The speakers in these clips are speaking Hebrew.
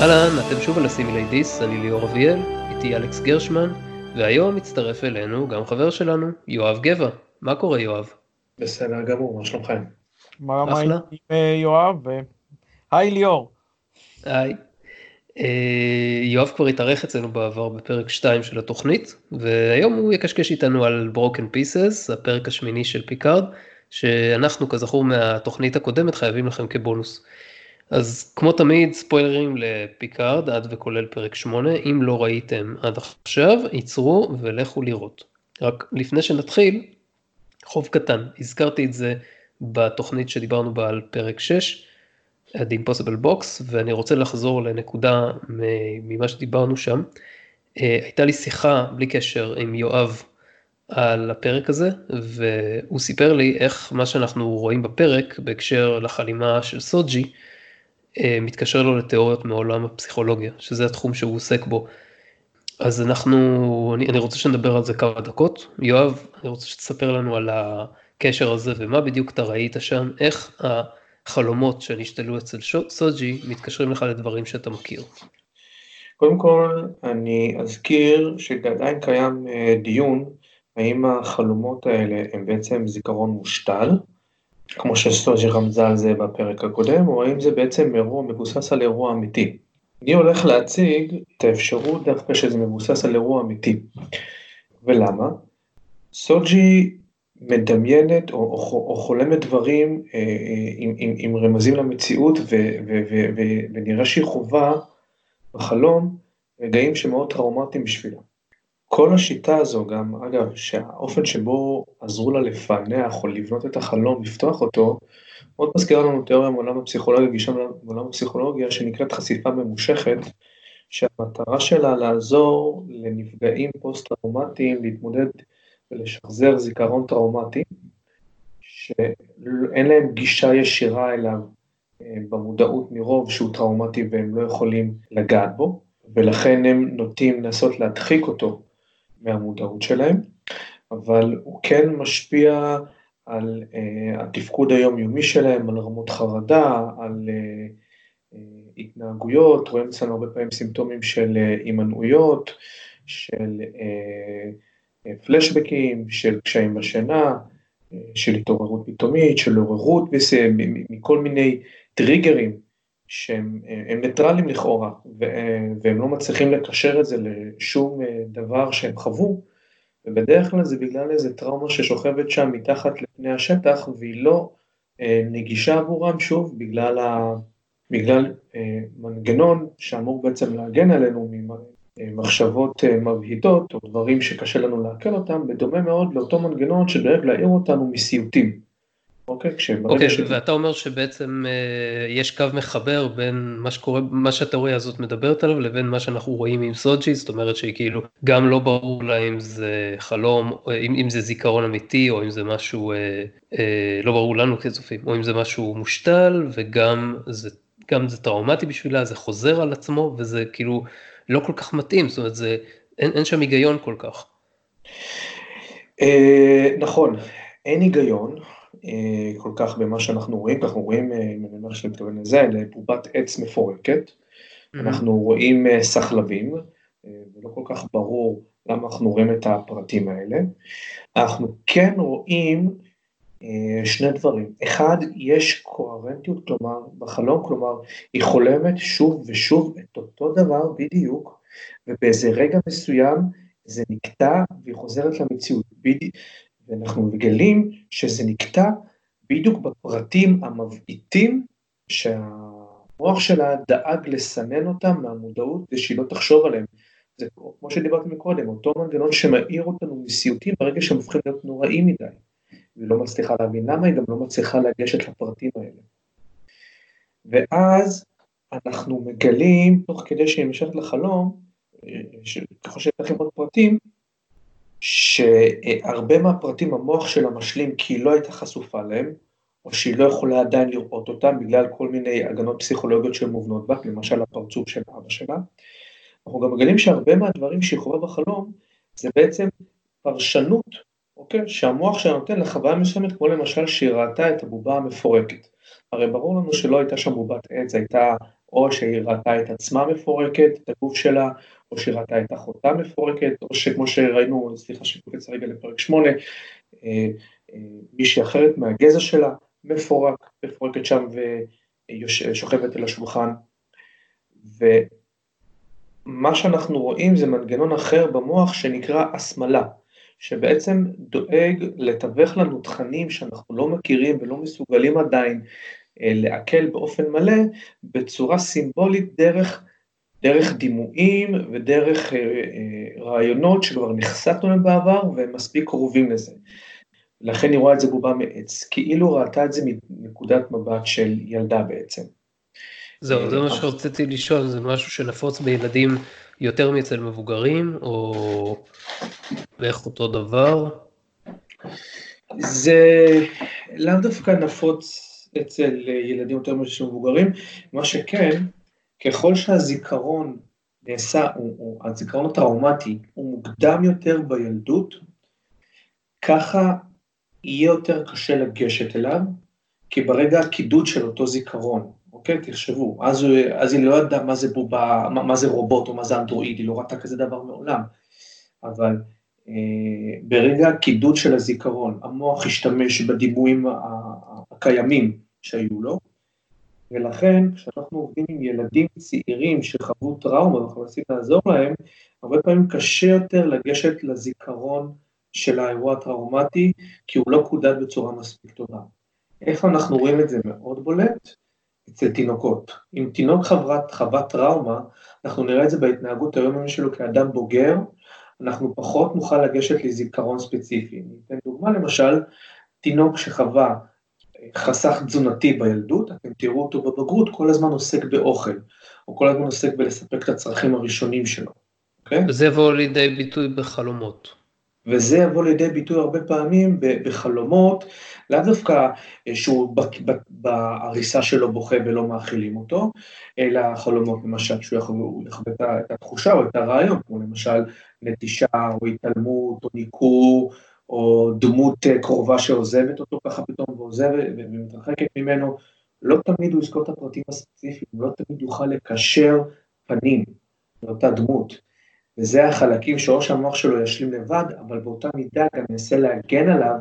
אהלן, אתם שוב על הסימילי דיס, אני ליאור אביאל, איתי אלכס גרשמן, והיום מצטרף אלינו גם חבר שלנו, יואב גבע. מה קורה יואב? בסדר גמור, מה שלומכם? מה עם אה, יואב? היי ליאור. היי. אה, יואב כבר התארח אצלנו בעבר בפרק 2 של התוכנית, והיום הוא יקשקש איתנו על Broken Pieces, הפרק השמיני של פיקארד, שאנחנו כזכור מהתוכנית הקודמת חייבים לכם כבונוס. אז כמו תמיד ספוילרים לפיקארד עד וכולל פרק 8, אם לא ראיתם עד עכשיו, ייצרו ולכו לראות. רק לפני שנתחיל, חוב קטן, הזכרתי את זה בתוכנית שדיברנו בה על פרק 6, The Impossible Box, ואני רוצה לחזור לנקודה ממה שדיברנו שם. אה, הייתה לי שיחה בלי קשר עם יואב על הפרק הזה, והוא סיפר לי איך מה שאנחנו רואים בפרק בהקשר לחלימה של סוג'י, מתקשר לו לתיאוריות מעולם הפסיכולוגיה, שזה התחום שהוא עוסק בו. אז אנחנו, אני, אני רוצה שנדבר על זה כמה דקות. יואב, אני רוצה שתספר לנו על הקשר הזה ומה בדיוק אתה ראית שם, איך החלומות שנשתלו אצל סוג'י מתקשרים לך לדברים שאתה מכיר. קודם כל, אני אזכיר שעדיין קיים אה, דיון האם החלומות האלה הם בעצם זיכרון מושתל, כמו שסטוג'י רמזה על זה בפרק הקודם, או האם זה בעצם אירוע מבוסס על אירוע אמיתי. אני הולך להציג את האפשרות דווקא שזה מבוסס על אירוע אמיתי. ולמה? סוג'י מדמיינת או, או, או חולמת דברים אה, אה, עם, עם, עם רמזים למציאות ו, ו, ו, ו, ונראה שהיא חווה בחלום רגעים שמאוד טראומטיים בשבילה. כל השיטה הזו גם, אגב, שהאופן שבו עזרו לה לפענח או לבנות את החלום, לפתוח אותו, מאוד מזכירה לנו תיאוריה מעולם הפסיכולוגיה, גישה מעולם הפסיכולוגיה, שנקראת חשיפה ממושכת, שהמטרה שלה לעזור לנפגעים פוסט-טראומטיים להתמודד ולשחזר זיכרון טראומטי, שאין להם גישה ישירה אליו אה, במודעות מרוב שהוא טראומטי והם לא יכולים לגעת בו, ולכן הם נוטים לנסות להדחיק אותו מהמודעות שלהם, אבל הוא כן משפיע על uh, התפקוד היומיומי שלהם, על רמות חרדה, על uh, uh, התנהגויות, רואים אצלנו הרבה פעמים סימפטומים של הימנעויות, של פלשבקים, של קשיים בשינה, של התעוררות פתאומית, של עוררות מכל מיני טריגרים שהם ניטרלים לכאורה, והם לא מצליחים לקשר את זה לשום אה, דבר שהם חוו, ובדרך כלל זה בגלל איזה טראומה ששוכבת שם מתחת לפני השטח, והיא לא אה, נגישה עבורם, שוב, בגלל, ה, בגלל אה, מנגנון שאמור בעצם להגן עלינו ממחשבות מבהיטות, או דברים שקשה לנו לעכל אותם, בדומה מאוד לאותו מנגנון שדואג להעיר אותנו מסיוטים. אוקיי, אוקיי, ש... ואתה אומר שבעצם אה, יש קו מחבר בין מה שקורה, מה שהתיאוריה הזאת מדברת עליו לבין מה שאנחנו רואים עם סוג'י, זאת אומרת שהיא כאילו גם לא ברור לה אם זה חלום, או אם, אם זה זיכרון אמיתי או אם זה משהו, אה, אה, לא ברור לנו כצופים, או אם זה משהו מושתל וגם זה, גם זה טראומטי בשבילה, זה חוזר על עצמו וזה כאילו לא כל כך מתאים, זאת אומרת זה, אין, אין שם היגיון כל כך. אה, נכון, אין היגיון. אה, כל כך במה שאנחנו רואים, אנחנו רואים, אה, אם אני אומר שאני מתכוון לזה, לבובת עץ מפורקת, mm-hmm. אנחנו רואים אה, סחלבים, ולא כל כך ברור למה אנחנו רואים את הפרטים האלה. אנחנו כן רואים שני דברים, אחד, יש קוהרנטיות, כלומר, בחלום, כלומר, היא חולמת שוב ושוב את אותו דבר בדיוק, ובאיזה רגע מסוים זה נקטע והיא חוזרת למציאות. ואנחנו מגלים שזה נקטע בדיוק בפרטים המבעיטים שהמוח שלה דאג לסנן אותם מהמודעות כדי שהיא לא תחשוב עליהם. זה כמו שדיברתי מקודם, אותו מנגנון שמאיר אותנו מסיוטים ברגע שהם הופכים להיות נוראים מדי. היא לא מצליחה להבין למה, היא גם לא מצליחה לגשת לפרטים האלה. ואז אנחנו מגלים, תוך כדי שהיא נמשכת לחלום, ככל שיש לכם עוד פרטים, שהרבה מהפרטים המוח שלה משלים כי היא לא הייתה חשופה להם, או שהיא לא יכולה עדיין לראות אותם בגלל כל מיני הגנות פסיכולוגיות שהן מובנות בה, למשל הפרצוף של אבא שלה. אנחנו גם מגלים שהרבה מהדברים שהיא חווה בחלום זה בעצם פרשנות, אוקיי? שהמוח שלה נותן לחוויה מסוימת, כמו למשל שהיא ראתה את הבובה המפורקת. הרי ברור לנו שלא הייתה שם בובת עץ, הייתה או שהיא ראתה את עצמה מפורקת, את הגוף שלה, או שהיא ראתה את אחותה מפורקת, או שכמו שראינו, סליחה שקופץ רגע לפרק 8, אה, אה, מישהי אחרת מהגזע שלה מפורק, מפורקת שם ושוכבת על השולחן. ומה שאנחנו רואים זה מנגנון אחר במוח שנקרא הסמלה. שבעצם דואג לתווך לנו תכנים שאנחנו לא מכירים ולא מסוגלים עדיין אה, לעכל באופן מלא, בצורה סימבולית דרך, דרך דימויים ודרך אה, אה, רעיונות שכבר נחשפנו להם בעבר והם מספיק קרובים לזה. לכן היא רואה את זה בובה מעץ, כאילו ראתה את זה מנקודת מבט של ילדה בעצם. זהו, זה מה שרציתי לשאול, זה משהו שנפוץ בילדים יותר מאצל מבוגרים, או בערך אותו דבר? זה לאו דווקא נפוץ אצל ילדים יותר מאשר מבוגרים, מה שכן, ככל שהזיכרון נעשה, או, או הזיכרון הטראומטי הוא מוקדם יותר בילדות, ככה יהיה יותר קשה לגשת אליו, כי ברגע הקידוד של אותו זיכרון, אוקיי? תחשבו, אז, אז היא לא ידעה מה זה בובה, מה, מה זה רובוט או מה זה אנדרואיד, היא לא ראתה כזה דבר מעולם. אבל אה, ברגע הקידוד של הזיכרון, המוח השתמש בדימויים הקיימים שהיו לו, ולכן כשאנחנו עובדים עם ילדים צעירים שחוו טראומה ואנחנו מנסים לעזור להם, הרבה פעמים קשה יותר לגשת לזיכרון של האירוע הטראומטי, כי הוא לא קודד בצורה מספיק טובה. איפה אנחנו רואים את זה מאוד בולט? אצל תינוקות. אם תינוק חברת, חוות טראומה, אנחנו נראה את זה בהתנהגות היומיומית שלו כאדם בוגר, אנחנו פחות נוכל לגשת לזיכרון ספציפי. אני אתן דוגמה למשל, תינוק שחווה חסך תזונתי בילדות, אתם תראו אותו בבגרות, כל הזמן עוסק באוכל, או כל הזמן עוסק בלספק את הצרכים הראשונים שלו, אוקיי? וזה יבוא לידי ביטוי בחלומות. וזה יבוא לידי ביטוי הרבה פעמים בחלומות, לאו דווקא אה, שהוא בעריסה שלו בוכה ולא מאכילים אותו, אלא חלומות למשל שהוא יכול לכבד את התחושה או את הרעיון, כמו למשל נטישה או התעלמות או ניכור, או דמות אה, קרובה שעוזבת אותו ככה פתאום ועוזבת ומתרחקת ממנו, לא תמיד הוא יזכור את הפרטים הספציפיים, לא תמיד יוכל לקשר פנים לאותה דמות. וזה החלקים שאו שהמוח שלו ישלים לבד, אבל באותה מידה גם ינסה להגן עליו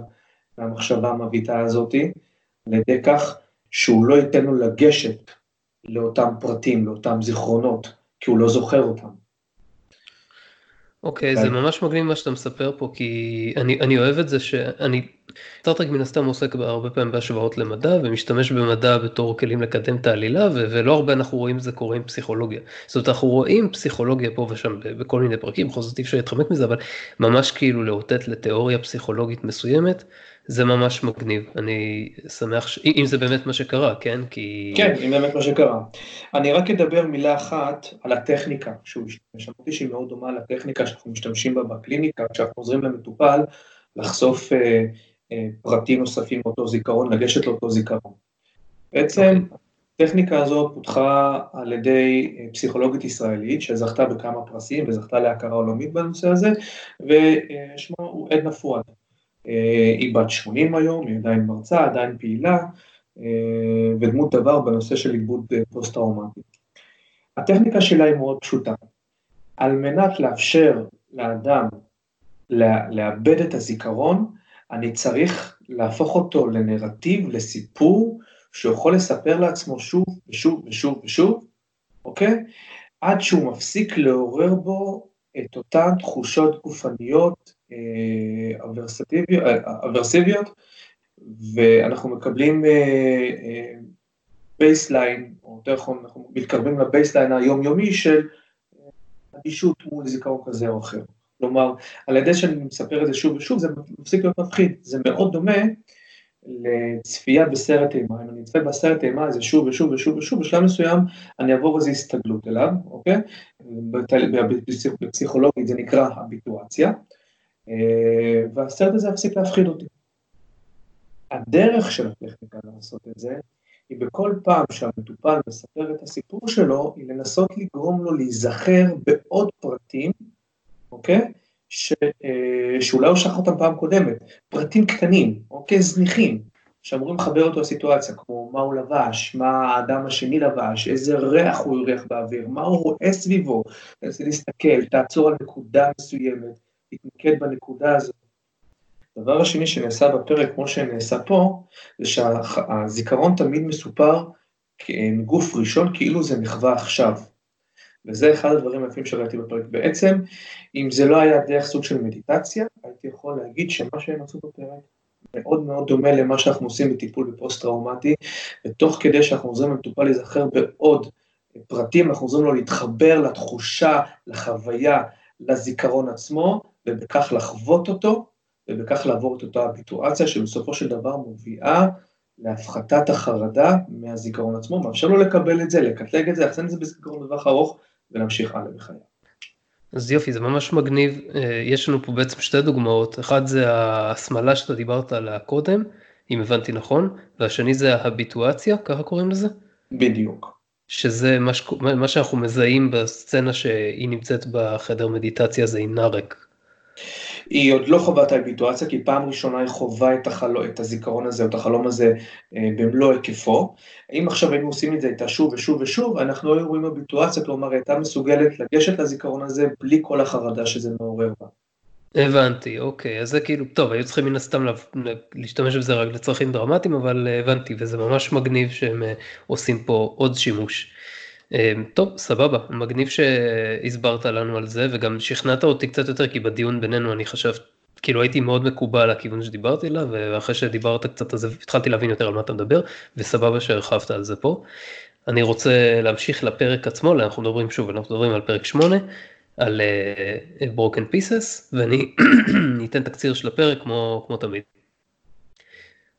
מהמחשבה המביטה הזאתי, על ידי כך שהוא לא ייתן לו לגשת לאותם פרטים, לאותם זיכרונות, כי הוא לא זוכר אותם. אוקיי, okay, זה ממש מגניב מה שאתה מספר פה, כי אני, אני אוהב את זה שאני, סטארטרק מן הסתם עוסק הרבה פעמים בהשוואות למדע, ומשתמש במדע בתור כלים לקדם את העלילה, ו- ולא הרבה אנחנו רואים זה קורה עם פסיכולוגיה. זאת אומרת, אנחנו רואים פסיכולוגיה פה ושם בכל מיני פרקים, בכל זאת אי אפשר להתחמק מזה, אבל ממש כאילו לאותת לתיאוריה פסיכולוגית מסוימת, זה ממש מגניב, אני שמח, ש... אם זה באמת מה שקרה, כן? כי... כן, אם באמת מה שקרה. אני רק אדבר מילה אחת על הטכניקה שהוא השתמש, אמרתי שהיא מאוד דומה לטכניקה שאנחנו משתמשים בה בקליניקה, כשאנחנו עוזרים למטופל לחשוף אה, אה, פרטים נוספים מאותו זיכרון, לגשת לאותו זיכרון. בעצם. אוקיי. הטכניקה הזאת פותחה על ידי אה, פסיכולוגית ישראלית שזכתה בכמה פרסים וזכתה להכרה עולמית בנושא הזה, ושמו הוא עדנה פואד. אה, היא בת 80 היום, היא עדיין מרצה, עדיין פעילה, אה, ודמות דבר בנושא של עיבוד אה, פוסט-טראומטי. הטכניקה שלה היא מאוד פשוטה. על מנת לאפשר לאדם לאבד את הזיכרון, אני צריך להפוך אותו לנרטיב, לסיפור, שיכול לספר לעצמו שוב ושוב ושוב ושוב, אוקיי? עד שהוא מפסיק לעורר בו את אותן תחושות גופניות אברסיביות, ואנחנו מקבלים baseline, אה, או יותר נכון, אנחנו מתקרבים ל baseline היומיומי של אדישות מול זיכרון כזה או אחר. כלומר, על ידי שאני מספר את זה שוב ושוב, זה מפסיק להיות מפחיד. זה מאוד דומה לצפייה בסרט אימה. אם אני אצפה בסרט אימה הזה שוב ושוב ושוב ושוב, בשלב מסוים אני אעבור איזו הסתגלות אליו, אוקיי? בפסיכולוגיה זה נקרא הביטואציה. אה, והסרט הזה הפסיק להפחיד אותי. הדרך של הטכניקה לעשות את זה, היא בכל פעם שהמטופל מספר את הסיפור שלו, היא לנסות לגרום לו להיזכר בעוד פרטים, אוקיי? ש, אה, שאולי הוא שכח אותם פעם קודמת, פרטים קטנים, אוקיי? זניחים, שאמורים לחבר אותו לסיטואציה, כמו מה הוא לבש, מה האדם השני לבש, איזה ריח הוא הריח באוויר, מה הוא רואה סביבו, תנסה להסתכל, תעצור על נקודה מסוימת, תתמקד בנקודה הזאת. הדבר השני שנעשה בפרק, כמו שנעשה פה, זה שהזיכרון תמיד מסופר מגוף ראשון, כאילו זה מחווה עכשיו. וזה אחד הדברים היפים שראיתי בפרק. בעצם, אם זה לא היה דרך סוג של מדיטציה, הייתי יכול להגיד שמה שהם עשו בפרק מאוד מאוד דומה למה שאנחנו עושים בטיפול בפוסט-טראומטי, ותוך כדי שאנחנו עוזרים למטופל להיזכר בעוד פרטים, אנחנו עוזרים לו להתחבר לתחושה, לחוויה, לזיכרון עצמו, ובכך לחוות אותו, ובכך לעבור את אותה הביטואציה שבסופו של דבר מוביאה להפחתת החרדה מהזיכרון עצמו, מאפשר לו לקבל את זה, לקטלג את זה, לאחסן את זה בזיכרון לטווח ארוך ולהמשיך הלאה בחייו. אז יופי, זה ממש מגניב. אה, יש לנו פה בעצם שתי דוגמאות, אחד זה השמאלה שאתה דיברת עליה קודם, אם הבנתי נכון, והשני זה הביטואציה, ככה קוראים לזה? בדיוק. שזה מה. מה שאנחנו מזהים בסצנה שהיא נמצאת בחדר מדיטציה זה עם נארק. היא עוד לא חווה את האביטואציה, כי פעם ראשונה היא חווה את, החלו, את הזיכרון הזה, או את החלום הזה אה, במלוא היקפו. אם עכשיו היינו עושים את זה איתה שוב ושוב ושוב, אנחנו לא רואים אביטואציה, כלומר הייתה מסוגלת לגשת לזיכרון הזה בלי כל החרדה שזה מעורר בה. הבנתי, אוקיי, אז זה כאילו, טוב, היו צריכים מן הסתם להשתמש בזה רק לצרכים דרמטיים, אבל אה, הבנתי, וזה ממש מגניב שהם אה, עושים פה עוד שימוש. אמ, טוב, סבבה, מגניב שהסברת לנו על זה, וגם שכנעת אותי קצת יותר, כי בדיון בינינו אני חשבתי, כאילו הייתי מאוד מקובל לכיוון שדיברתי עליו, ואחרי שדיברת קצת אז התחלתי להבין יותר על מה אתה מדבר, וסבבה שהרחבת על זה פה. אני רוצה להמשיך לפרק עצמו, אנחנו מדברים שוב, אנחנו מדברים על פרק 8, על uh, Broken Pieces, ואני אתן תקציר של הפרק כמו, כמו תמיד.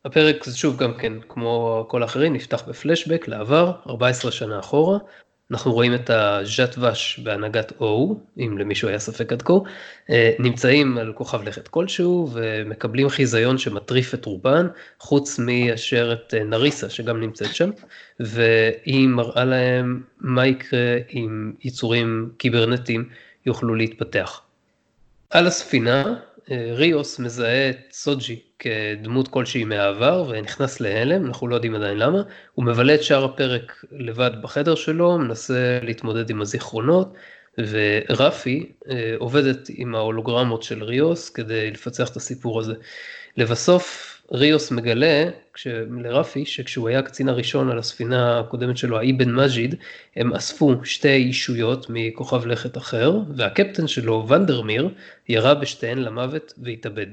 הפרק שוב גם כן, כמו כל האחרים, נפתח בפלשבק לעבר, 14 שנה אחורה. אנחנו רואים את הז'אט ואש בהנהגת או, אם למישהו היה ספק עד כה, אה, נמצאים על כוכב לכת כלשהו ומקבלים חיזיון שמטריף את רובן, חוץ מאשר את אה, נריסה שגם נמצאת שם, והיא מראה להם מה יקרה אם יצורים קיברנטיים יוכלו להתפתח. על הספינה אה, ריוס מזהה את סוג'י כדמות כלשהי מהעבר ונכנס להלם, אנחנו לא יודעים עדיין למה, הוא מבלה את שאר הפרק לבד בחדר שלו, מנסה להתמודד עם הזיכרונות, ורפי אה, עובדת עם ההולוגרמות של ריוס כדי לפצח את הסיפור הזה. לבסוף ריוס מגלה לרפי שכשהוא היה הקצין הראשון על הספינה הקודמת שלו, האיבן מג'יד, הם אספו שתי אישויות מכוכב לכת אחר, והקפטן שלו, ונדרמיר, ירה בשתיהן למוות והתאבד.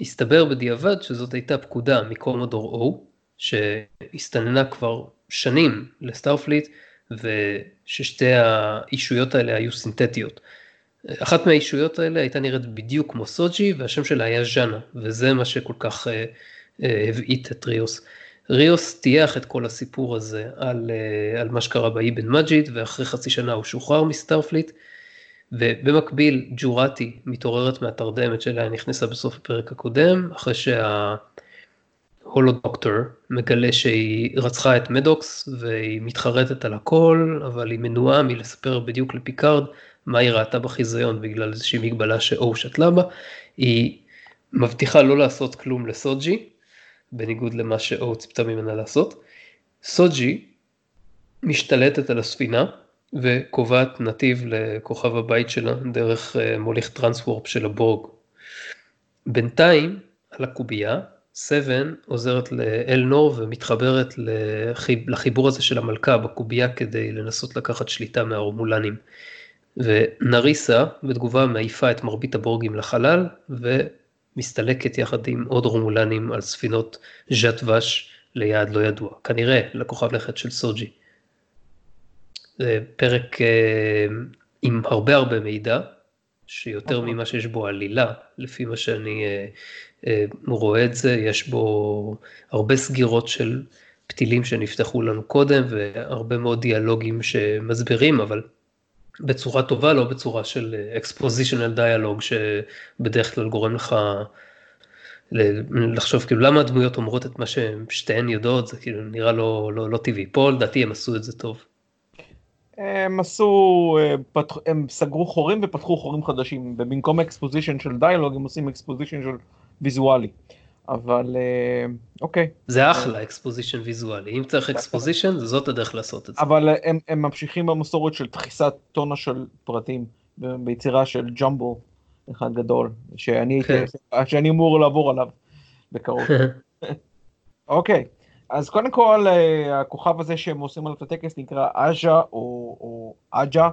הסתבר בדיעבד שזאת הייתה פקודה מקומודור או, שהסתננה כבר שנים לסטארפליט, וששתי האישויות האלה היו סינתטיות. אחת מהאישויות האלה הייתה נראית בדיוק כמו סוג'י והשם שלה היה ז'אנה וזה מה שכל כך אה, אה, הבעיט את ריוס. ריוס טייח את כל הסיפור הזה על, אה, על מה שקרה באיבן מג'יד ואחרי חצי שנה הוא שוחרר מסטארפליט ובמקביל ג'ורטי מתעוררת מהתרדמת שלה נכנסה בסוף הפרק הקודם אחרי שההולו דוקטור מגלה שהיא רצחה את מדוקס והיא מתחרטת על הכל אבל היא מנועה מלספר בדיוק לפיקארד מה היא ראתה בחיזיון בגלל איזושהי מגבלה שאו שתלה בה, היא מבטיחה לא לעשות כלום לסוג'י, בניגוד למה שאו ציפתה ממנה לעשות. סוג'י משתלטת על הספינה וקובעת נתיב לכוכב הבית שלה דרך אה, מוליך טרנסוורפ של הבורג. בינתיים, על הקובייה, סבן עוזרת לאלנור ומתחברת לחיבור הזה של המלכה בקובייה כדי לנסות לקחת שליטה מהרומולנים. ונריסה בתגובה מעיפה את מרבית הבורגים לחלל ומסתלקת יחד עם עוד רומולנים על ספינות ז'אט ואש ליעד לא ידוע, כנראה לכוכב לכת של סוג'י. זה פרק אה, עם הרבה הרבה מידע, שיותר נכון. ממה שיש בו עלילה, לפי מה שאני אה, אה, רואה את זה, יש בו הרבה סגירות של פתילים שנפתחו לנו קודם והרבה מאוד דיאלוגים שמסבירים, אבל בצורה טובה, לא בצורה של expositional dialogue שבדרך כלל גורם לך לחשוב כאילו למה הדמויות אומרות את מה ששתיהן יודעות, זה כאילו נראה לא, לא, לא טבעי. פה לדעתי הם עשו את זה טוב. הם עשו, אה, הם סגרו חורים ופתחו חורים חדשים, ובמקום אקספוזיציון של דיאלוג הם עושים אקספוזיציון של ויזואלי. אבל אה, אוקיי. זה אחלה exposition ויזואלי, אם צריך exposition זאת הדרך לעשות את זה. אבל הם, הם ממשיכים במסורת של דחיסת טונה של פרטים ביצירה של ג'מבו אחד גדול, שאני, כן. שאני אמור לעבור עליו בקרוב. אוקיי, אז קודם כל הכוכב הזה שהם עושים עליו את הטקס נקרא אג'ה או, או אג'ה,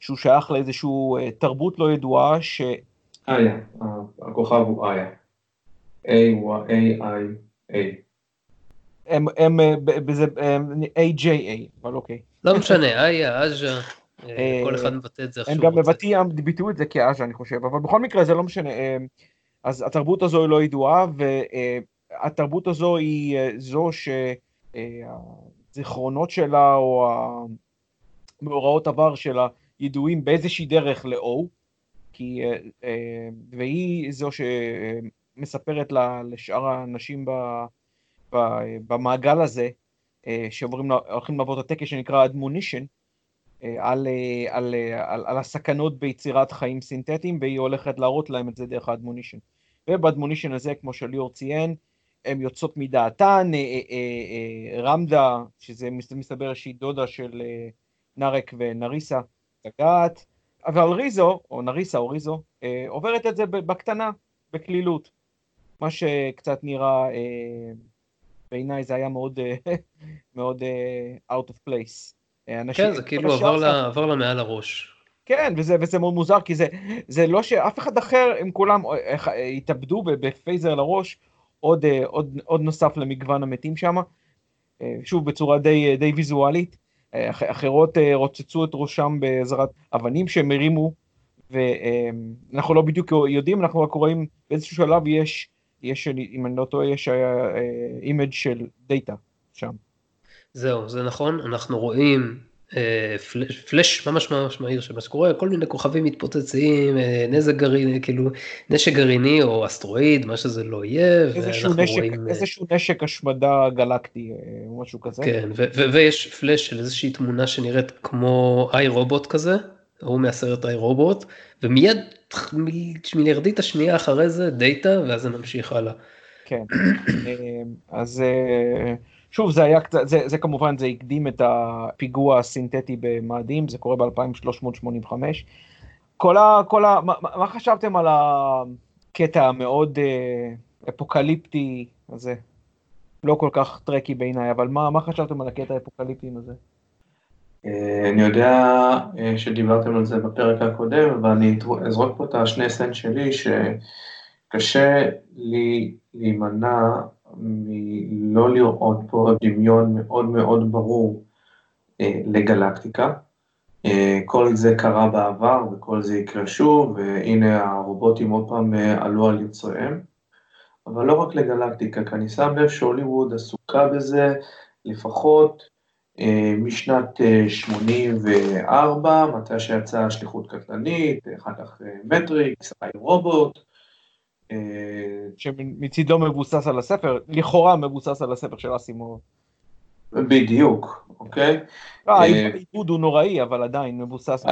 שהוא שייך לאיזשהו תרבות לא ידועה ש... איה, הכוכב הוא איה. A-I-A. הם, הם, בזה, A-J-A, אבל אוקיי. לא משנה, איה, אג'ה, אה, כל אחד מבטא את זה איך שהוא רוצה. הם גם מבטאים, ביטאו את זה כאז'ה, אני חושב, אבל בכל מקרה זה לא משנה. אה, אז התרבות הזו היא לא ידועה, והתרבות הזו היא אה, זו שהזיכרונות שלה, או המאורעות עבר שלה, ידועים באיזושהי דרך ל-O, והיא זו ש... מספרת לשאר האנשים במעגל הזה, אה, שהולכים לעבור את הטקס שנקרא אדמונישן, אה, על, אה, על, על, על הסכנות ביצירת חיים סינתטיים, והיא הולכת להראות להם את זה דרך האדמונישן. ובאדמונישן הזה, כמו שליאור ציין, הן יוצאות מדעתן, רמדה, שזה מסתבר שהיא דודה של נרק ונריסה, לגעת, אבל ריזו, או נריסה או ריזו, עוברת את זה בקטנה, בקלילות. מה שקצת נראה, אה, בעיניי זה היה מאוד, אה, מאוד אה, out of place. כן, זה כאילו עבר, לה, עבר לה מעל הראש. כן, וזה, וזה מאוד מוזר, כי זה, זה לא שאף אחד אחר, הם כולם התאבדו בפייזר לראש, עוד, עוד, עוד נוסף למגוון המתים שם, שוב בצורה די, די ויזואלית. אחרות רוצצו את ראשם בעזרת אבנים שהם הרימו, ואנחנו לא בדיוק יודעים, אנחנו רק רואים באיזשהו שלב יש יש, אם אני לא טועה, יש image של דאטה שם. זהו, זה נכון, אנחנו רואים אה, flash, flash ממש ממש מהיר של מה שקורה, כל מיני כוכבים מתפוצצים, אה, נזק גרעיני, כאילו נשק גרעיני או אסטרואיד, מה שזה לא יהיה, איזשהו נשק, רואים... אה, איזשהו נשק השמדה גלקטי או משהו כזה. כן, ויש פלש של איזושהי תמונה שנראית כמו איי רובוט כזה, ההוא מהסרט איי רובוט, ומיד מיליארדית השנייה אחרי זה דאטה ואז נמשיך הלאה. כן, אמ, אז אה, שוב זה היה קצת, זה, זה כמובן זה הקדים את הפיגוע הסינתטי במאדים, זה קורה ב-2385. כל ה... כל ה מה, מה חשבתם על הקטע המאוד אה, אפוקליפטי הזה? לא כל כך Trekkie בעיניי, אבל מה, מה חשבתם על הקטע האפוקליפטי הזה? אה, אני יודע אה, שדיברתם על זה בפרק הקודם, ואני אזרוק פה את ה שני cent שלי, שקשה לי להימנע מלא לראות פה דמיון מאוד מאוד ברור אה, לגלקטיקה. כל זה קרה בעבר וכל זה יקרה שוב, והנה הרובוטים עוד פעם עלו על יוצריהם. אבל לא רק לגלקטיקה, כי אני שם לב שהוליווד עסוקה בזה לפחות משנת 84, אה, מתי שיצאה שליחות קטלנית, אחר כך אה, מטריקס, איי רובוט. שמצידו מבוסס על הספר, לכאורה מבוסס על הספר של אסימוב. בדיוק, אוקיי? העיבוד הוא נוראי, אבל עדיין מבוסס.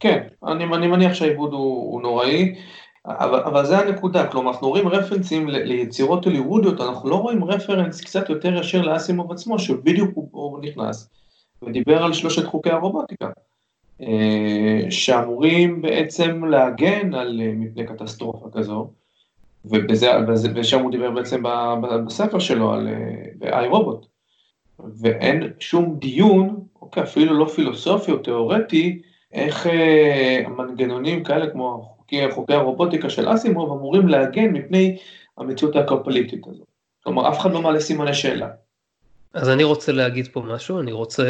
כן, אני מניח שהעיבוד הוא נוראי. אבל, אבל זה הנקודה, כלומר אנחנו רואים רפרנסים ליצירות הוליוודיות, אנחנו לא רואים רפרנס קצת יותר ישר לאסימוב עצמו, שבדיוק הוא, הוא נכנס ודיבר על שלושת חוקי הרובוטיקה, אה, שאמורים בעצם להגן על אה, מפני קטסטרופה כזו, ובזה, ושם הוא דיבר בעצם בספר שלו על איי אה, רובוט, ואין שום דיון, אוקיי, אפילו לא פילוסופי או תיאורטי, איך מנגנונים כאלה כמו חוקי הרובוטיקה של אסימוב אמורים להגן מפני המציאות האפוקליפטית הזאת. כלומר, אף אחד לא מעלה סימני שאלה. אז אני רוצה להגיד פה משהו, אני רוצה,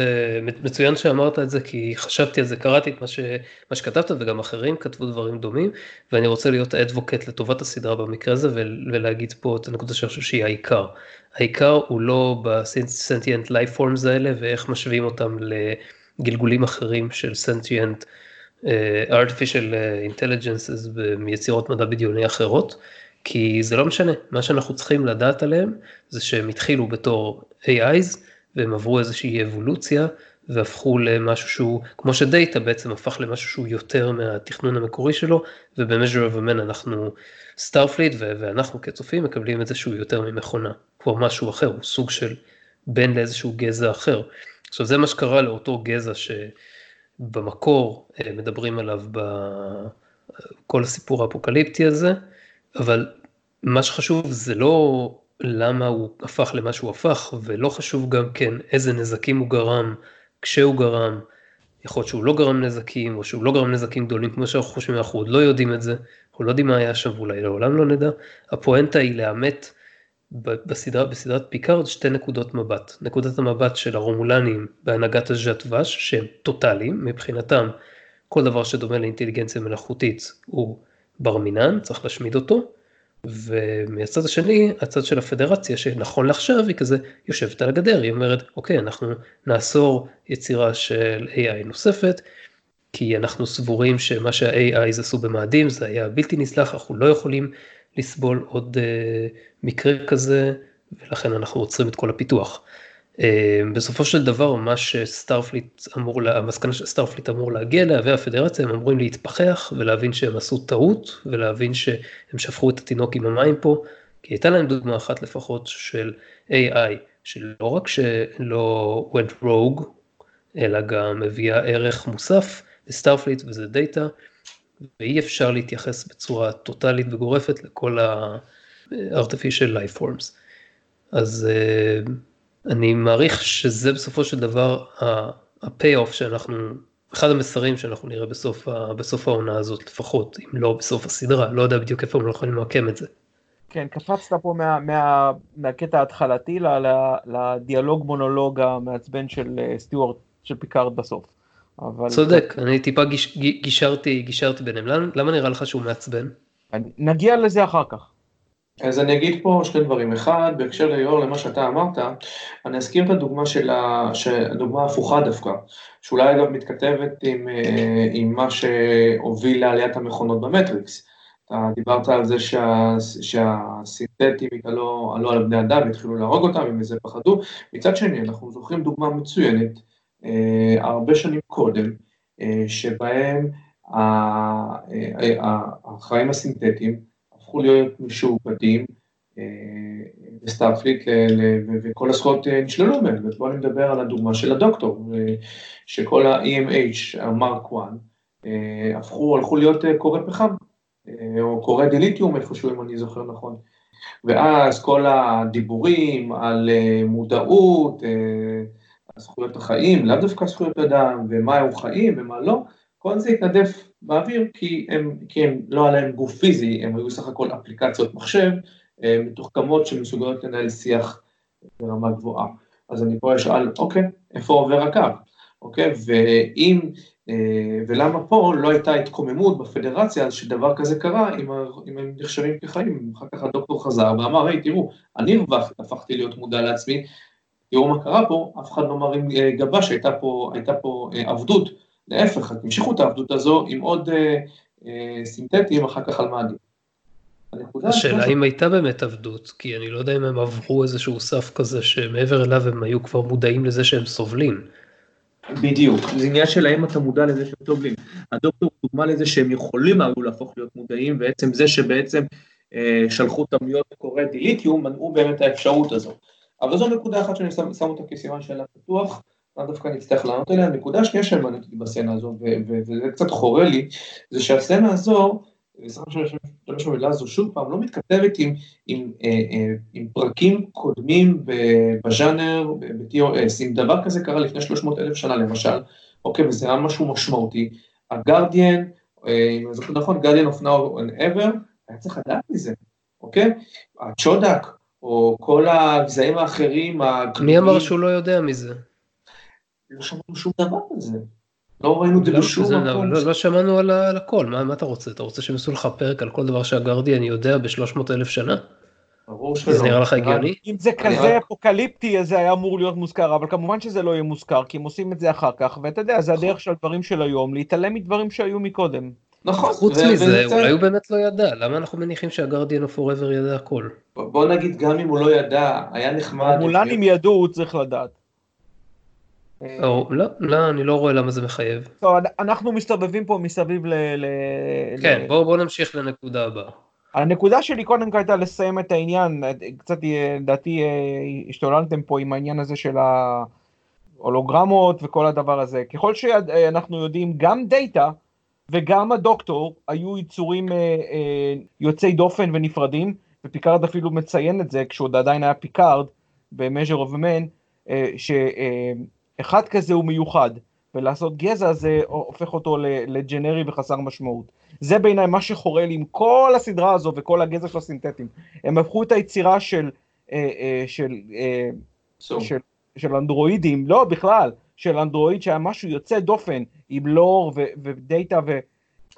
מצוין שאמרת את זה כי חשבתי על זה, קראתי את מה, ש, מה שכתבת וגם אחרים כתבו דברים דומים, ואני רוצה להיות אדבוקט לטובת הסדרה במקרה הזה ולהגיד פה את הנקודה שאני חושב שהיא העיקר. העיקר הוא לא ב sentient life forms האלה ואיך משווים אותם לגלגולים אחרים של sentient אה, artificial אה, intelligences מיצירות מדע בדיוני אחרות, כי זה לא משנה, מה שאנחנו צריכים לדעת עליהם זה שהם התחילו בתור AIs והם עברו איזושהי אבולוציה והפכו למשהו שהוא, כמו שדאטה בעצם הפך למשהו שהוא יותר מהתכנון המקורי שלו, אה, מן, אנחנו סטארפליט ואנחנו כצופים מקבלים את זה שהוא יותר ממכונה, כבר משהו אחר, הוא סוג של בן לאיזשהו גזע אחר. עכשיו זה מה שקרה לאותו גזע שבמקור אה, מדברים עליו בכל הסיפור האפוקליפטי הזה, אבל מה שחשוב זה לא למה הוא הפך למה שהוא הפך, ולא חשוב גם כן איזה נזקים הוא גרם, כשהוא גרם, יכול להיות שהוא לא גרם נזקים, או שהוא לא גרם נזקים גדולים כמו שאנחנו חושבים, אנחנו עוד לא יודעים את זה, אנחנו לא יודעים מה היה שם, ואולי לעולם לא נדע. הפואנטה היא לעמת בסדרה, בסדרת פיקארד שתי נקודות מבט. נקודת המבט של הרומולנים בהנהגת הז'את ואש, שהם טוטאליים, מבחינתם כל דבר שדומה לאינטליגנציה מלאכותית הוא בר מינן, צריך להשמיד אותו. ומהצד השני, הצד של הפדרציה, שנכון לעכשיו היא כזה יושבת על הגדר, היא אומרת, אוקיי, אנחנו נאסור יצירה של AI נוספת, כי אנחנו סבורים שמה שה-AIs עשו במאדים זה היה בלתי נסלח, אנחנו לא יכולים לסבול עוד אה, מקרה כזה, ולכן אנחנו עוצרים את כל הפיתוח. אה, בסופו של דבר מה שסטארפליט אמור, המסקנה שסטארפליט אמור להגיע אליה והפדרציה הם אמורים להתפכח ולהבין שהם עשו טעות ולהבין שהם שפכו את התינוק עם המים פה, כי הייתה להם דוגמה אחת לפחות של AI שלא רק שלא went rogue אלא גם הביאה ערך מוסף לסטארפליט וזה דאטה ואי אפשר להתייחס בצורה טוטאלית וגורפת לכל ה-artificial life forms. אז uh, אני מעריך שזה בסופו של דבר ה-payoff שאנחנו, אחד המסרים שאנחנו נראה בסוף, בסוף העונה הזאת לפחות, אם לא בסוף הסדרה, לא יודע בדיוק איפה הם לא יכולים למקם את זה. כן, קפצת פה מה, מה, מהקטע ההתחלתי לדיאלוג מונולוג המעצבן של אה, סטיוארט, של פיקארד בסוף. אבל... צודק, אני טיפה גיש, גישרתי, גישרתי ביניהם, למה, למה נראה לך שהוא מעצבן? נגיע לזה אחר כך. אז אני אגיד פה שני דברים. אחד, בהקשר, ליאור, למה שאתה אמרת, אני אזכיר את הדוגמה של ה... הדוגמה ההפוכה דווקא, שאולי אגב מתכתבת עם, אה, עם מה שהוביל לעליית המכונות במטריקס. אתה דיברת על זה שה, שהסינתטים עלו, על בני אדם והתחילו להרוג אותם, איזה פחדו. מצד שני, אנחנו זוכרים דוגמה מצוינת, הרבה שנים קודם, אה, שבהם החיים הסינתטיים, הפכו להיות משועבדים ב-Starfleet וכל הזכויות אה, נשללו מהם, ופה אני מדבר על הדוגמה של הדוקטור, שכל ה-EMH, ה-Mark 1, אה, הפכו, הלכו להיות אה, כורי פחם, או כורי דיליתיום איפשהו אם אני זוכר נכון. ואז כל הדיבורים על מודעות, זכויות החיים, לאו דווקא זכויות אדם, ומה הם חיים ומה לא, כל זה התנדף באוויר כי הם, כי הם לא היה להם גוף פיזי, הם היו סך הכל אפליקציות מחשב אה, מתוחכמות שמסוגלות לנהל שיח ברמה גבוהה. אז אני פה אשאל, אוקיי, איפה עובר הקו? אוקיי, ואם, אה, ולמה פה לא הייתה התקוממות בפדרציה שדבר כזה קרה אם, הם נחשבים כחיים, אחר כך הדוקטור חזר ואמר, היי תראו, אני הפכתי להיות מודע לעצמי, תראו מה קרה פה, אף אחד לא מרים אה, גבה שהייתה פה, פה עבדות. להפך, תמשיכו את העבדות הזו עם עוד אה, אה, סינתטיים אחר כך על מאדים. השאלה אם הייתה באמת עבדות, כי אני לא יודע אם הם עברו איזשהו סף כזה שמעבר אליו הם היו כבר מודעים לזה שהם סובלים. בדיוק, זה עניין של האם אתה מודע לזה שהם סובלים. הדוקטור דוגמה לזה שהם יכולים היו להפוך להיות מודעים, ועצם זה שבעצם אה, שלחו אותם להיות קוראי דיליטיום, מנעו באמת האפשרות הזו. אבל זו נקודה אחת שאני שם, שם אותה כסימן שאלה פתוח. לאו דווקא נצטרך לענות עליה. נקודה שנייה שמעניינת אותי בסצנה הזו, וזה קצת חורה לי, זה שהסצנה הזו, סליחה שאני משתמש במילה הזו שוב פעם, לא מתכתבת עם, עם, אה, אה, עם פרקים קודמים בז'אנר, ב-TOS. אם דבר כזה קרה לפני 300 אלף שנה למשל, אוקיי, וזה היה משהו משמעותי, הגרדיאן, אה, אם אני זוכר נכון, גרדיאן now and ever, היה צריך לדעת מזה, אוקיי? הצ'ודק, או כל הגזעים האחרים, מי אמר שהוא לא יודע מזה? לא שמענו שום דבר על זה. לא ראינו את זה בשום מקום. לא, לא, לא שמענו על, על הכל, מה, מה אתה רוצה? אתה רוצה שהם יעשו לך פרק על כל דבר שהגרדיאן יודע ב-300 אלף שנה? ברור שלא. זה נראה לך הגיוני? אם זה כזה רק... אפוקליפטי אז זה היה אמור להיות מוזכר, אבל כמובן שזה לא יהיה מוזכר, כי הם עושים את זה אחר כך, ואתה יודע, זה הדרך של הדברים של היום, להתעלם מדברים שהיו מקודם. נכון. חוץ מזה, אולי הוא באמת לא ידע, למה אנחנו מניחים שה-Guardian of Forever ידע הכל? בוא נגיד, גם אם הוא לא ידע, היה נחמד... רומולנים ידעו, הוא צריך לדעת. או, לא, לא, אני לא רואה למה זה מחייב. טוב, אנחנו מסתובבים פה מסביב ל... ל כן, ל... בואו בוא נמשיך לנקודה הבאה. הנקודה שלי קודם כל הייתה לסיים את העניין, קצת לדעתי השתוללתם פה עם העניין הזה של ההולוגרמות וכל הדבר הזה. ככל שאנחנו יודעים, גם דאטה וגם הדוקטור היו יצורים אה, אה, יוצאי דופן ונפרדים, ופיקארד אפילו מציין את זה כשהוא עוד עדיין היה פיקארד ב-Measure of Man, אה, שאחד כזה הוא מיוחד, ולעשות גזע זה הופך אותו לג'נרי וחסר משמעות. זה בעיניי מה שחרה לי עם כל הסדרה הזו וכל הגזע של הסינתטים. הם הפכו את היצירה של, של, של, של אנדרואידים, לא בכלל, של אנדרואיד שהיה משהו יוצא דופן עם לור ודאטה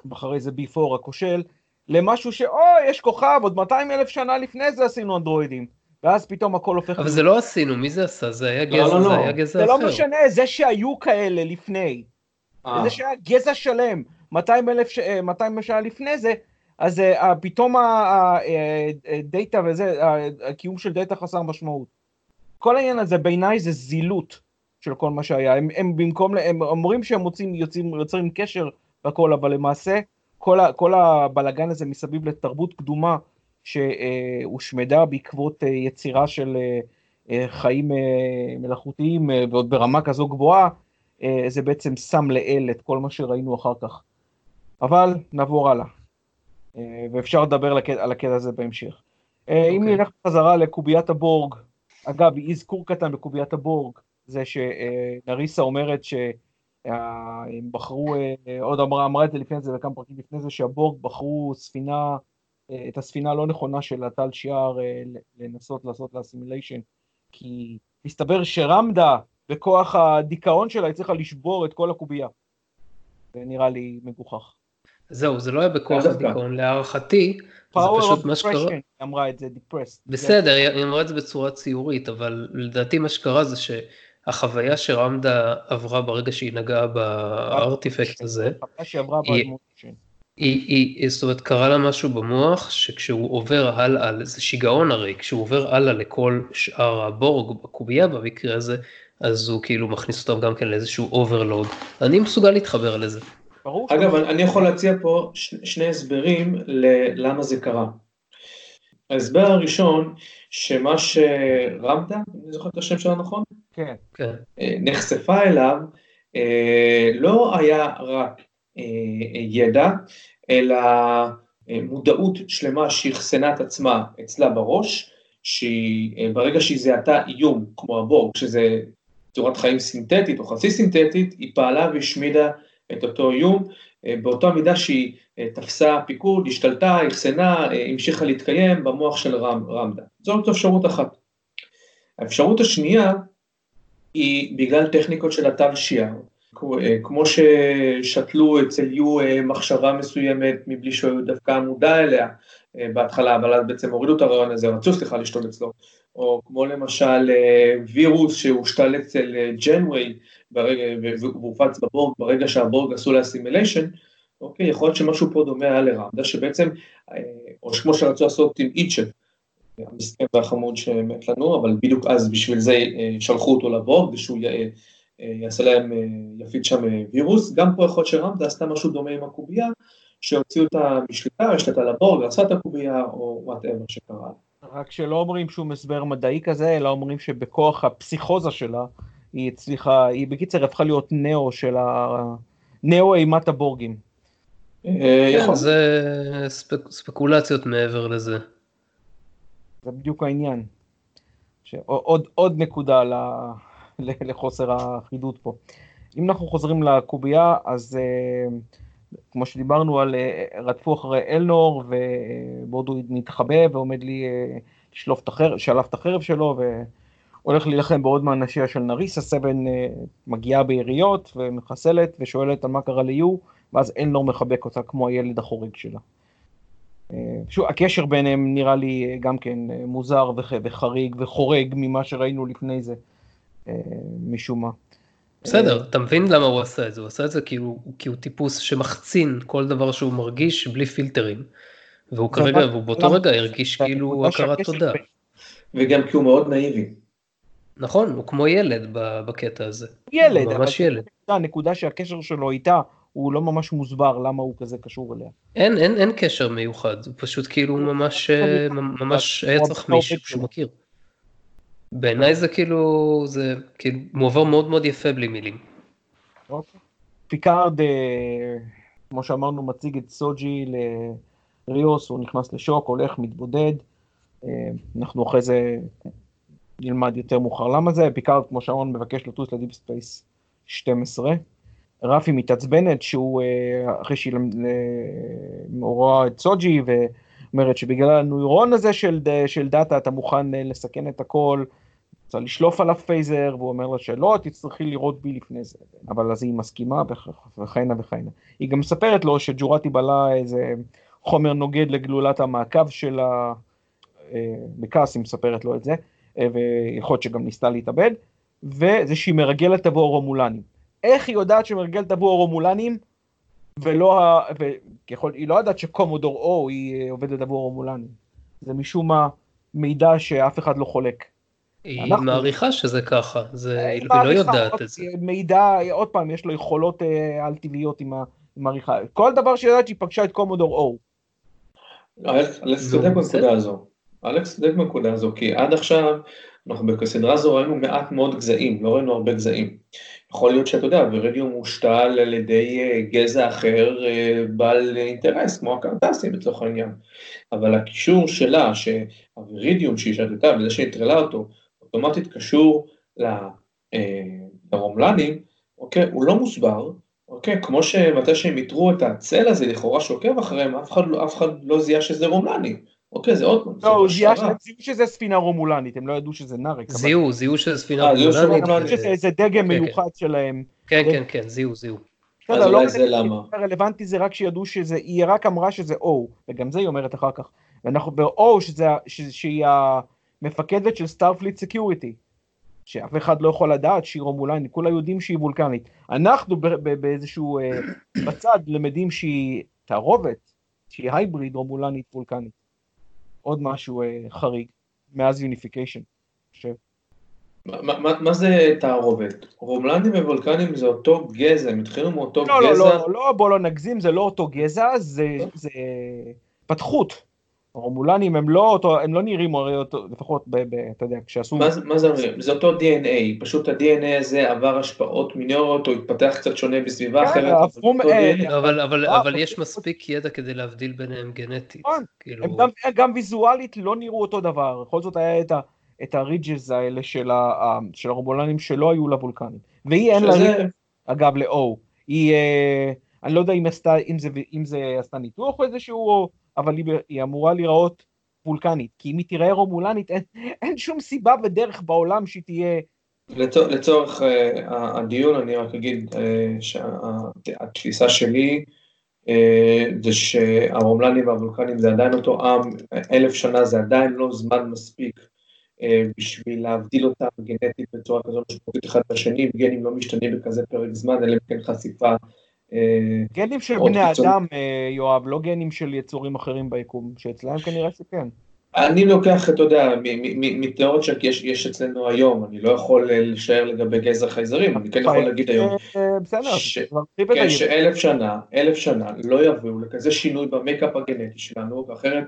ואחרי זה ביפור הכושל, למשהו שאוי יש כוכב עוד 200 אלף שנה לפני זה עשינו אנדרואידים. ואז פתאום הכל הופך... אבל זה לא עשינו, מי זה עשה? זה היה לא, גזע, לא, לא, זה היה גזע אחר. זה לא משנה, זה שהיו כאלה לפני. אה. זה שהיה גזע שלם, 200 אלף, 200 שנה לפני זה, אז uh, פתאום הדאטה וזה, הקיום של דאטה חסר משמעות. כל העניין הזה בעיניי זה זילות של כל מה שהיה. הם, הם במקום, הם אומרים שהם מוצאים, יוצאים, יוצרים קשר והכל, אבל למעשה כל, ה, כל הבלגן הזה מסביב לתרבות קדומה שהושמדה בעקבות אה, יצירה של אה, אה, חיים מלאכותיים ועוד ברמה כזו גבוהה, זה בעצם שם לאל את כל מה שראינו אחר כך. אבל נעבור הלאה, ואפשר לדבר על הקטע הזה בהמשך. Okay. אם אוקיי. נלך חזרה לקוביית הבורג, אגב, אזכור קטן בקוביית הבורג, זה שנריסה אומרת שהם בחרו, עוד אמרה, אמרה את זה לפני זה וכמה פרקים לפני זה, שהבורג בחרו ספינה, את הספינה הלא נכונה של הטל שיאר לנסות לעשות לה assimilation, כי מסתבר שרמדה בכוח הדיכאון שלה הצליחה לשבור את כל הקובייה. זה נראה לי מגוחך. זהו, זה לא היה בכוח הדיכאון, להערכתי, זה פשוט מה שקרה. היא אמרה את זה, depressed. בסדר, היא אמרה את זה בצורה ציורית, אבל לדעתי מה שקרה זה שהחוויה שרמדה עברה ברגע שהיא נגעה ב-artifact הזה, היא, היא, זאת אומרת, קרה לה משהו במוח, שכשהוא עובר הלאה, זה שיגעון הרי, כשהוא עובר הלאה לכל שאר הבורג בקובייה במקרה הזה, אז הוא כאילו מכניס אותם גם כן לאיזשהו overload. אני מסוגל להתחבר לזה. ברור. אגב, אני יכול להציע פה שני הסברים ללמה זה קרה. ההסבר הראשון, שמה שרמדה, אני זוכר את השם שלה נכון? כן. כן. אה, נחשפה אליו, אה, לא היה רק אה, ידע, אלא מודעות שלמה שאחסנה את עצמה אצלה בראש, שברגע שהיא זיהתה איום, כמו הבורג, שזה צורת חיים סינתטית או חצי סינתטית, היא פעלה והשמידה את אותו איום, באותה מידה שהיא אה, תפסה פיקוד, השתלטה, אחסנה, אה, המשיכה להתקיים במוח של רמדה. זאת אפשרות אחת. האפשרות השנייה היא בגלל טכניקות של התו שיער. כמו ששתלו אצל יו מחשבה מסוימת מבלי שהוא דווקא מודע אליה בהתחלה, אבל אז בעצם הורידו את הרעיון הזה, רצו סליחה לשתול אצלו, או כמו למשל וירוס שהושתל אצל ג'נווי והופץ בבורג ברגע שהבורג עשו לה assimilation, אוקיי, יכול להיות שמשהו פה דומה היה לרמדה, שבעצם, אה, או כמו שרצו לעשות עם איצ'ב, המסכן והחמוד שמת לנו, אבל בדיוק אז בשביל זה אה, שלחו אותו לבורג, ושהוא אה, יעשה להם, יפיץ שם וירוס, גם פה יכול להיות שרמדה עשתה משהו דומה עם הקובייה, שהוציאו אותה משליטה, השלטה לבורג, עשה את הקובייה, או whatever שקרה. רק שלא אומרים שום הסבר מדעי כזה, אלא אומרים שבכוח הפסיכוזה שלה, היא הצליחה, היא בקיצר הפכה להיות נאו של ה... נאו אימת הבורגים. אה, כן, זה ספקולציות מעבר לזה. זה בדיוק העניין. עוד, עוד נקודה לחוסר האחידות פה. אם אנחנו חוזרים לקובייה, אז uh, כמו שדיברנו על, uh, רדפו אחרי אלנור, ובעוד הוא מתחבא ועומד לי uh, לשלוף את החרב, שלף את החרב שלו, ו... הולך להילחם בעוד מאנשיה של נריסה, סבן אה, מגיעה ביריות ומחסלת ושואלת על מה קרה ליו, ואז אלנור מחבק אותה כמו הילד החורג שלה. אה, שוב, הקשר ביניהם נראה לי אה, גם כן מוזר וחריג וחורג ממה שראינו לפני זה, משום מה. בסדר, אתה מבין למה הוא עשה את זה, הוא עשה את זה כי הוא, כי הוא טיפוס שמחצין כל דבר שהוא מרגיש בלי פילטרים. והוא כרגע, והוא באותו רגע הרגיש כאילו הכרת תודה. וגם כי הוא מאוד נאיבי. נכון, הוא כמו ילד בקטע הזה. ילד, הוא ממש אבל ילד. הנקודה שהקשר שלו איתה הוא לא ממש מוסבר למה הוא כזה קשור אליה. אין, אין, אין קשר מיוחד, הוא פשוט כאילו ממש, אה, ממש היה צריך מישהו שהוא מכיר. בעיניי זה כאילו, זה כאילו מועבר מאוד מאוד יפה בלי מילים. אוקיי. פיקארד, אה, כמו שאמרנו, מציג את סוג'י לריוס, הוא נכנס לשוק, הולך, מתבודד. אה, אנחנו אחרי זה נלמד יותר מאוחר למה זה. פיקארד, כמו שאמרנו, מבקש לטוס ל-Deep Space 12. רפי מתעצבנת שהוא, אה, אחרי שהיא רואה את סוג'י, ואומרת שבגלל הנוירון הזה של, של דאטה אתה מוכן לסכן את הכל, רוצה לשלוף עליו פייזר, והוא אומר לה שלא, תצטרכי לראות בי לפני זה. אבל אז היא מסכימה וכהנה וכהנה. היא גם מספרת לו שג'ורטי בלה איזה חומר נוגד לגלולת המעקב של ה... בכעס היא מספרת לו את זה, אה, ויכול להיות שגם ניסתה להתאבד, וזה שהיא מרגלת עבור רומולנים. איך היא יודעת שהיא מרגלת עבור רומולנים, ולא, וככל, היא לא יודעת שקומודור או היא אה, עובדת עבור רומולנים. זה משום מה מידע שאף אחד לא חולק. היא אנחנו... מעריכה שזה ככה, זה... היא לא יודעת את זה. מידע, עוד פעם, יש לו יכולות אה, על טבעיות עם העריכה. כל דבר שהיא יודעת שהיא פגשה את קומודור או. אלכס צודק בנקודה הזו. אלכס צודק בנקודה הזו, כי עד עכשיו, אנחנו בסדרה הזו ראינו מעט מאוד גזעים, לא ראינו הרבה גזעים. יכול להיות שאתה יודע, ורידיום מושתל על ידי אה, גזע אחר בעל אינטרס, כמו הקרטסים לצורך העניין. אבל הקישור שלה, שהווירידיום שהיא שתתה וזה שהיא אותו, אוטומטית קשור לרומלנים, אוקיי, הוא לא מוסבר, אוקיי, כמו שמתי שהם איתרו את הצל הזה לכאורה שעוקב אחריהם, אף אחד, לא, אף אחד לא זיהה שזה רומלני. אוקיי, זה עוד פעם. לא, הוא זיהה שזה ספינה רומולנית, הם לא ידעו שזה נארק. זיהו, זיהו שזה ספינה רומולנית. שזה איזה דגם מיוחד שלהם. כן, כן, כן, זיהו, זיהו. אז אולי זה למה. הרלוונטי זה רק שידעו שזה, היא רק אמרה שזה O, וגם זה היא אומרת אחר כך. ואנחנו ב-Oh, שהיא המפקדת של Starfleet Security. שאף אחד לא יכול לדעת שהיא רומולנית, כולם יודעים שהיא וולקנית. אנחנו באיזשהו, אה, בצד לומדים שהיא תערובת, שהיא hybrid רומולנית וולקנית. עוד משהו אה, חריג, מאז Unification, מה, מה זה תערובת? רומלנים וולקנים זה אותו גזע, הם התחילו מאותו לא, גזע? לא, לא, לא, בוא לא נגזים, זה לא אותו גזע, זה, זה פתחות. הרומולנים הם לא אותו, הם לא נראים הרי אותו, לפחות, ב, ב, אתה יודע, כשעשו... מה, מה זה אומר? זה אותו DNA, פשוט ה-DNA הזה עבר השפעות מינוריות, או התפתח קצת שונה בסביבה כן, אחרת. הפרום, אה, אבל, אבל, אה, אבל יש מספיק ידע כדי להבדיל ביניהם גנטית. נכון, כאילו... הם גם, גם ויזואלית לא נראו אותו דבר, בכל זאת היה את, ה, את הרידג'ס האלה של, ה, של הרומולנים שלא היו לוולקנים. והיא אין שזה... לה, אגב, ל-O. היא, אה, אני לא יודע אם, עשתה, אם, זה, אם זה עשתה ניתוח או איזשהו, אבל היא, היא אמורה להיראות וולקנית, כי אם היא תיראה רומולנית, אין, אין שום סיבה ודרך בעולם שהיא תהיה... לצורך, לצורך uh, הדיון אני רק אגיד uh, שהתפיסה שלי uh, זה שהרומלנים והוולקנים זה עדיין אותו עם, אלף שנה זה עדיין לא זמן מספיק בשביל להבדיל אותם גנטית בצורה כזו משמעותית אחד מהשני, גנים לא משתנים בכזה פרק זמן, אלא אם כן חשיפה גנים של בני אדם, יואב, לא גנים של יצורים אחרים ביקום, שאצלם כנראה שכן. אני לוקח, אתה יודע, מתיאוריות שיש אצלנו היום, אני לא יכול לשער לגבי גזע חייזרים, אני כן יכול להגיד היום, כן, שאלף שנה, אלף שנה לא יביאו לכזה שינוי במייקאפ הגנטי שלנו, ואחרת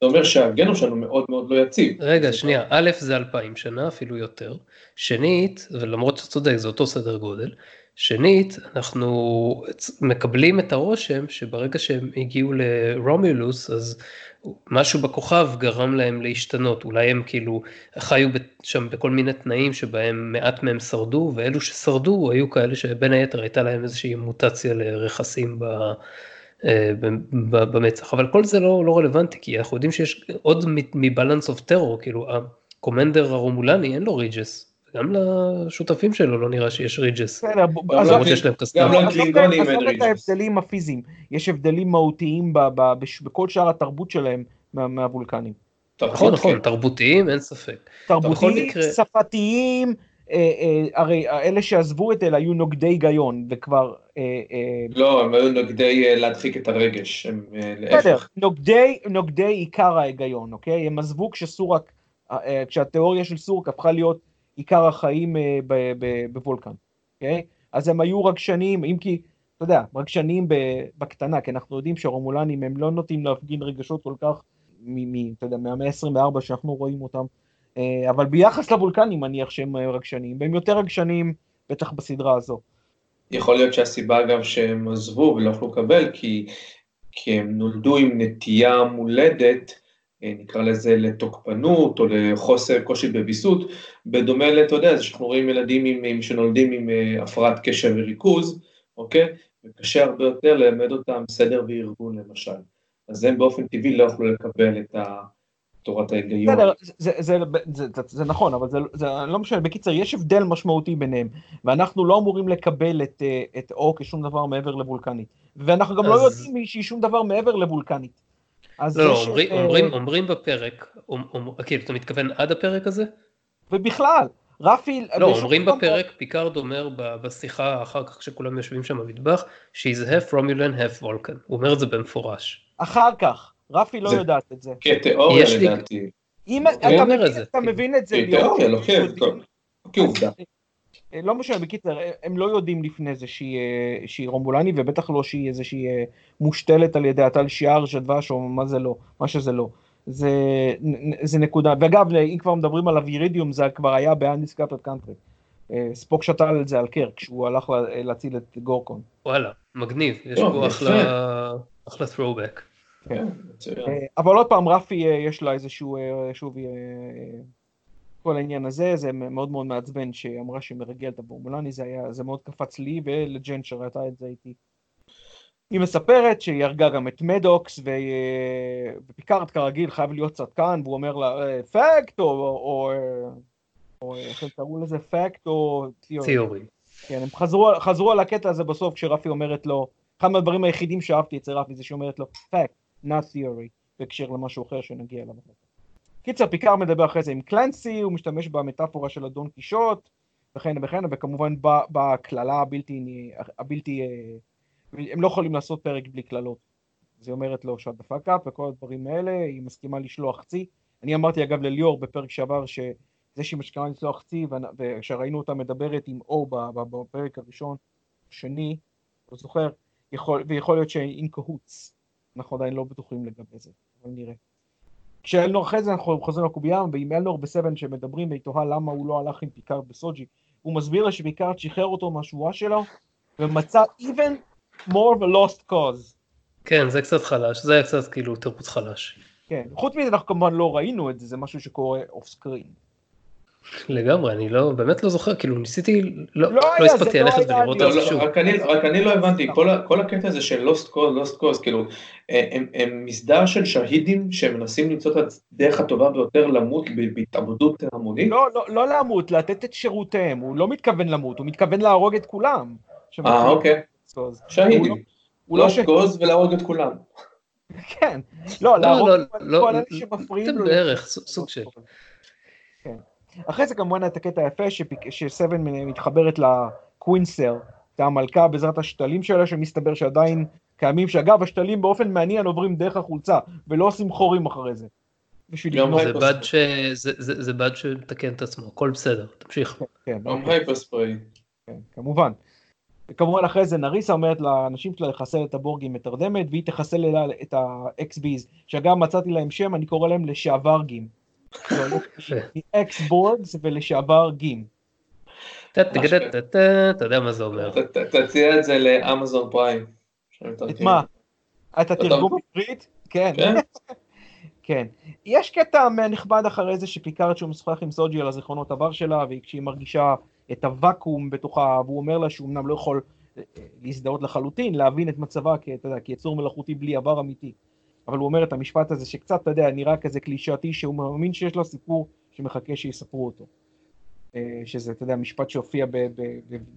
זה אומר שהגנום שלנו מאוד מאוד לא יציב. רגע, שנייה, א' זה אלפיים שנה, אפילו יותר, שנית, ולמרות שאתה צודק, זה אותו סדר גודל, שנית, אנחנו מקבלים את הרושם שברגע שהם הגיעו לרומילוס, אז משהו בכוכב גרם להם להשתנות, אולי הם כאילו חיו שם בכל מיני תנאים שבהם מעט מהם שרדו, ואלו ששרדו היו כאלה שבין היתר הייתה להם איזושהי מוטציה לרכסים ב... במצח, אבל כל זה לא, לא רלוונטי, כי אנחנו יודעים שיש עוד מבלנס אוף טרור, כאילו ה-commander הרומולני אין לו ריג'ס, גם לשותפים שלו לא נראה שיש ridges. למרות שיש להם אין ridges. את ההבדלים הפיזיים, יש הבדלים מהותיים בכל שאר התרבות שלהם מהוולקנים. נכון, נכון, תרבותיים, אין ספק. תרבותיים, שפתיים, הרי אלה שעזבו את אלה היו נוגדי היגיון, וכבר... לא, הם היו נוגדי להדחיק את הרגש, להפך. נוגדי עיקר ההיגיון, אוקיי? הם עזבו כשסורק, כשהתיאוריה של סורק הפכה להיות עיקר החיים אה, בוולקן, אוקיי? אז הם היו רגשנים, אם כי, אתה יודע, רגשנים בקטנה, כי אנחנו יודעים שהרומולנים הם לא נוטים להפגין רגשות כל כך, אתה יודע, מהמאה ה-24 שאנחנו רואים אותם, אה, אבל ביחס לוולקנים מניח שהם רגשנים, והם יותר רגשנים בטח בסדרה הזו. יכול להיות שהסיבה אגב שהם עזבו ולא יכלו לקבל, כי, כי הם נולדו עם נטייה מולדת, אה, נקרא לזה לתוקפנות או לחוסר קושי בוויסות, בדומה ל, אתה יודע, שאנחנו רואים ילדים עם, עם, שנולדים עם אה, הפרעת קשב וריכוז, אוקיי? וקשה הרבה יותר ללמד אותם סדר וארגון למשל. אז הם באופן טבעי לא יכלו לקבל את ה... תורת ההיגיון. בסדר, זה, זה, זה, זה, זה, זה נכון, אבל זה, זה לא משנה, בקיצר, יש הבדל משמעותי ביניהם, ואנחנו לא אמורים לקבל את, אה, את או כשום דבר מעבר לוולקנית, ואנחנו גם לא אז... לא יודעים שהיא שום דבר מעבר לוולקנית. לא, לא, אומרים, ש... אה, אומרים, אומרים בפרק, אומר, כאילו, אתה מתכוון עד הפרק הזה? ובכלל, רפי... לא, אומרים בפרק, פיקארד אומר בשיחה אחר כך כשכולם יושבים שם במטבח, she's half Romulan, half Vulcan, הוא אומר את זה במפורש. אחר כך. רפי לא יודעת את זה. כתיאוריה לדעתי. אם אתה מבין את זה, כתיאוריה, לא כעובדה. אה, לא משנה, בקיצר, אה, הם לא יודעים לפני זה שהיא, אה, שהיא רומבולני, ובטח לא שהיא איזושהי מושתלת על ידי הטל שיער, שדבש, או מה זה לא, מה שזה לא. זה, זה נקודה. ואגב, אם כבר מדברים על הווירידיום, זה כבר היה ב-Undiscovered Country. ספוק שתל על זה על קרק, כשהוא הלך להציל את גורקון. וואלה, מגניב, יש פה אחלה, אחלה throwback. כן, אה, אבל עוד פעם, רפי יש לה איזשהו, שוב, כל העניין הזה, זה מאוד מאוד מעצבן שאמרה שהיא מרגלת את הרומולני, זה היה, זה מאוד קפץ לי ולג'ן שראתה את זה איתי. היא מספרת שהיא הרגה גם את מדוקס, ופיקארד כרגיל חייב להיות צדקן, והוא אומר לה, פקט, או, או, או איך הם קראו לזה, פקט, או תיאורי. כן, הם חזרו, חזרו על הקטע הזה בסוף, כשרפי אומרת לו, אחד מהדברים היחידים שאהבתי אצל רפי זה שהיא אומרת לו, פקט. not theory, בהקשר למשהו אחר שנגיע אליו. קיצר, פיקר מדבר אחרי זה עם קלנסי, הוא משתמש במטאפורה של אדון קישוט, וכן וכן, וכמובן בקללה הבלתי, הבלתי, אה, הם לא יכולים לעשות פרק בלי קללות. אז היא אומרת לו שאת דפק אפ וכל הדברים האלה, היא מסכימה לשלוח צי. אני אמרתי אגב לליאור בפרק שעבר שזה שהיא מסכימה לשלוח צי, וכשראינו אותה מדברת עם או בפרק הראשון, שני, לא זוכר, יכול, ויכול להיות שהן in cahoots. אנחנו עדיין לא בטוחים לגבי זה, אבל נראה. כשאלנור אחרי זה אנחנו חוזרים לקובייה, ועם אלנור וסבן שמדברים והיא תוהה למה הוא לא הלך עם פיקארד וסוג'י, הוא מסביר לה שפיקארד שחרר אותו מהשבועה שלו, ומצא even more of a lost cause. כן, זה קצת חלש, זה היה קצת כאילו תירוץ חלש. כן, חוץ מזה אנחנו כמובן לא ראינו את זה, זה משהו שקורה off screen. לגמרי, אני לא, באמת לא זוכר, כאילו ניסיתי, לא, לא, לא הספקתי לא ללכת ולראות את זה שוב. רק אני, רק אני לא הבנתי, כל, כל הקטע הזה של lost cause, lost cause, כאילו, אה, הם, הם מסדר של שהידים שמנסים למצוא את הדרך הטובה ביותר למות בהתאבדות המונית? לא, לא, לא למות, לתת את שירותיהם, הוא לא מתכוון למות, הוא מתכוון להרוג את כולם. אה, אוקיי. שהידים. לוסט קוז ולהרוג את כולם. כן, לא, להרוג את כל אלה שמפריעים לו. בערך, סוג של. אחרי זה כמובן את הקטע היפה שסבן מתחברת לקווינסר, את המלכה בעזרת השתלים שלה, שמסתבר שעדיין קיימים, שאגב השתלים באופן מעניין עוברים דרך החולצה, ולא עושים חורים אחרי זה. זה בד ש... זה בד שמתקן את עצמו, הכל בסדר, תמשיך. כן, hypospray. כן, כמובן. וכמובן אחרי זה נריסה אומרת לאנשים שלה לחסל את הבורגים מתרדמת, והיא תחסל את ה xBs, שאגב מצאתי להם שם, אני קורא להם לשעברגים. ex Borgs ולשעבר גיד. אתה יודע מה זה אומר. תציע את זה לאמזון פריים. את מה? את התרגום עברית? כן. כן. כן. יש קטע נכבד אחרי זה שפיקארד שהוא משוחח עם סוג'י על הזיכרונות עבר שלה, וכשהיא מרגישה את הוואקום בתוכה, והוא אומר לה שהוא אמנם לא יכול אה, להזדהות לחלוטין, להבין את מצבה כיצור מלאכותי בלי עבר אמיתי. אבל הוא אומר את המשפט הזה שקצת, אתה יודע, נראה כזה קלישאתי, שהוא מאמין שיש לו סיפור שמחכה שיספרו אותו. אה, שזה, אתה יודע, משפט שהופיע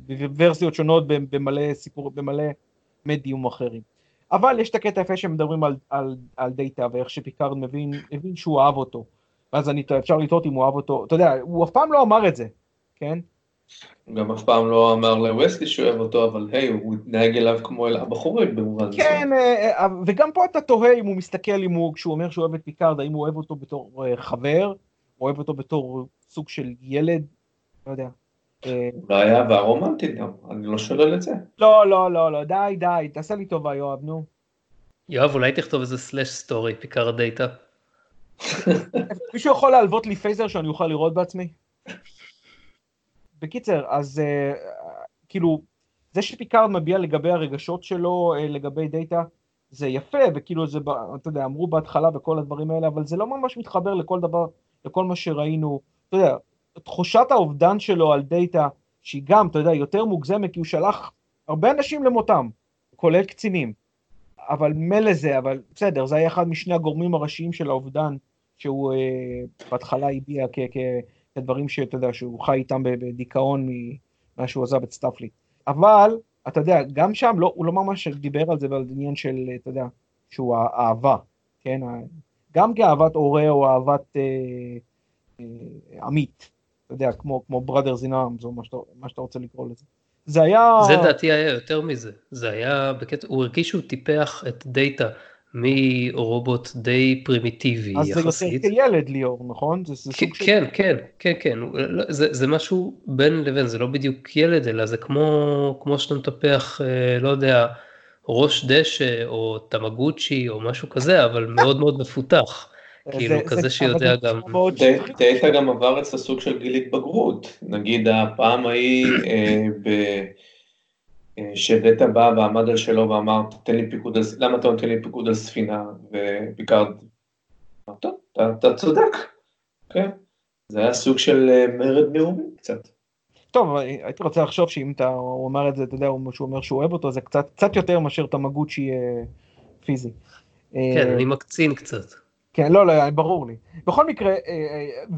בוורסיות שונות במלא סיפור, במלא מדיום אחרים. אבל יש את הקטע היפה שמדברים על, על, על דאטה ואיך שפיקארד מבין, מבין שהוא אהב אותו. ואז אני, אפשר לטעות אם הוא אהב אותו, אתה יודע, הוא אף פעם לא אמר את זה, כן? גם אף פעם לא אמר לווסלי שהוא אוהב אותו, אבל היי, הוא התנהג אליו כמו אל הבחורים במובן כן, אה, אה, וגם פה אתה תוהה אם הוא מסתכל, אם הוא, כשהוא אומר שהוא אוהב את פיקארד, האם הוא אוהב אותו בתור אה, חבר, או אוהב אותו בתור סוג של ילד, לא יודע. אולי אהבה רומנטית גם, אני לא שולל את זה. לא, לא, לא, לא, די, די, תעשה לי טובה, יואב, נו. יואב, אולי תכתוב איזה slash story, פיקארד דאטה. מישהו יכול להלוות לי phaser שאני אוכל לראות בעצמי? בקיצר, אז כאילו, זה שפיקארד מביע לגבי הרגשות שלו, לגבי דאטה, זה יפה, וכאילו זה, אתה יודע, אמרו בהתחלה וכל הדברים האלה, אבל זה לא ממש מתחבר לכל דבר, לכל מה שראינו. אתה יודע, תחושת האובדן שלו על דאטה, שהיא גם, אתה יודע, יותר מוגזמת, כי הוא שלח הרבה אנשים למותם, כולל קצינים. אבל מילא זה, אבל בסדר, זה היה אחד משני הגורמים הראשיים של האובדן, שהוא אה, בהתחלה הביע כדברים שאתה יודע, שהוא חי איתם בדיכאון ממה שהוא עזב את סטארפליט. אבל, אתה יודע, גם שם לא, הוא לא ממש דיבר על זה ועל עניין של, אתה יודע, שהוא אהבה, כן? גם כאהבת הורה או אהבת אה, אה, עמית, אתה יודע, כמו, כמו brothers in arms, או מה שאתה, מה שאתה רוצה לקרוא לזה. זה היה... זה דעתי היה יותר מזה, זה היה בקטע, הוא הרגיש שהוא טיפח את דאטה מרובוט די פרימיטיבי אז יחסית. אז זה יותר כילד ליאור, נכון? זה, זה כן, כן, כן, כן, כן, לא, זה, זה משהו בין לבין, זה לא בדיוק ילד, אלא זה כמו, כמו שאתה מטפח, אה, לא יודע, ראש דשא או תמגוצ'י או משהו כזה, אבל מאוד מאוד מפותח. כאילו זה, כזה זה שיודע גם... דאטה גם עבר את הסוג של גיל התבגרות, נגיד הפעם ההיא שדאטה בא ועמד על שלו ואמר, תן לי פיקוד על, למה אתה נותן לי פיקוד על ספינה, וביקרד, טוב, אתה, אתה צודק, כן, זה היה סוג של אה, מרד נאומי קצת. טוב, הייתי רוצה לחשוב שאם אתה, הוא אמר את זה, אתה יודע, שהוא אומר שהוא אוהב אותו, זה קצת, קצת יותר מאשר תמגוצ'י אה, פיזי. כן, אני מקצין קצת. כן, לא, לא, ברור לי. בכל מקרה, אה,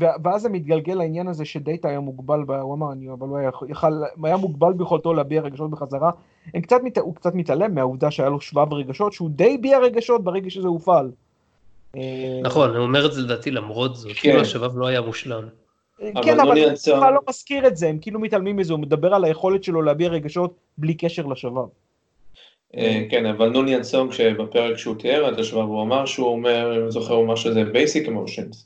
אה, ואז זה מתגלגל לעניין הזה שדאטה היה מוגבל, הוא אמר, אני, אבל הוא היה, יכל, היה מוגבל ביכולתו להביע רגשות בחזרה. קצת, הוא קצת מתעלם מהעובדה שהיה לו שבב רגשות, שהוא די הביע רגשות ברגע שזה הופעל. אה, נכון, הוא אומר את זה לדעתי למרות זאת, כאילו כן. השבב לא היה מושלם. כן, אבל הוא בכלל לא מזכיר את זה, הם כאילו מתעלמים מזה, הוא מדבר על היכולת שלו להביע רגשות בלי קשר לשבב. אה, כן, אבל נוניאן סונג שבפרק שהוא תיאר את השבב, הוא אמר שהוא אומר, אני זוכר, הוא אמר שזה basic emotions.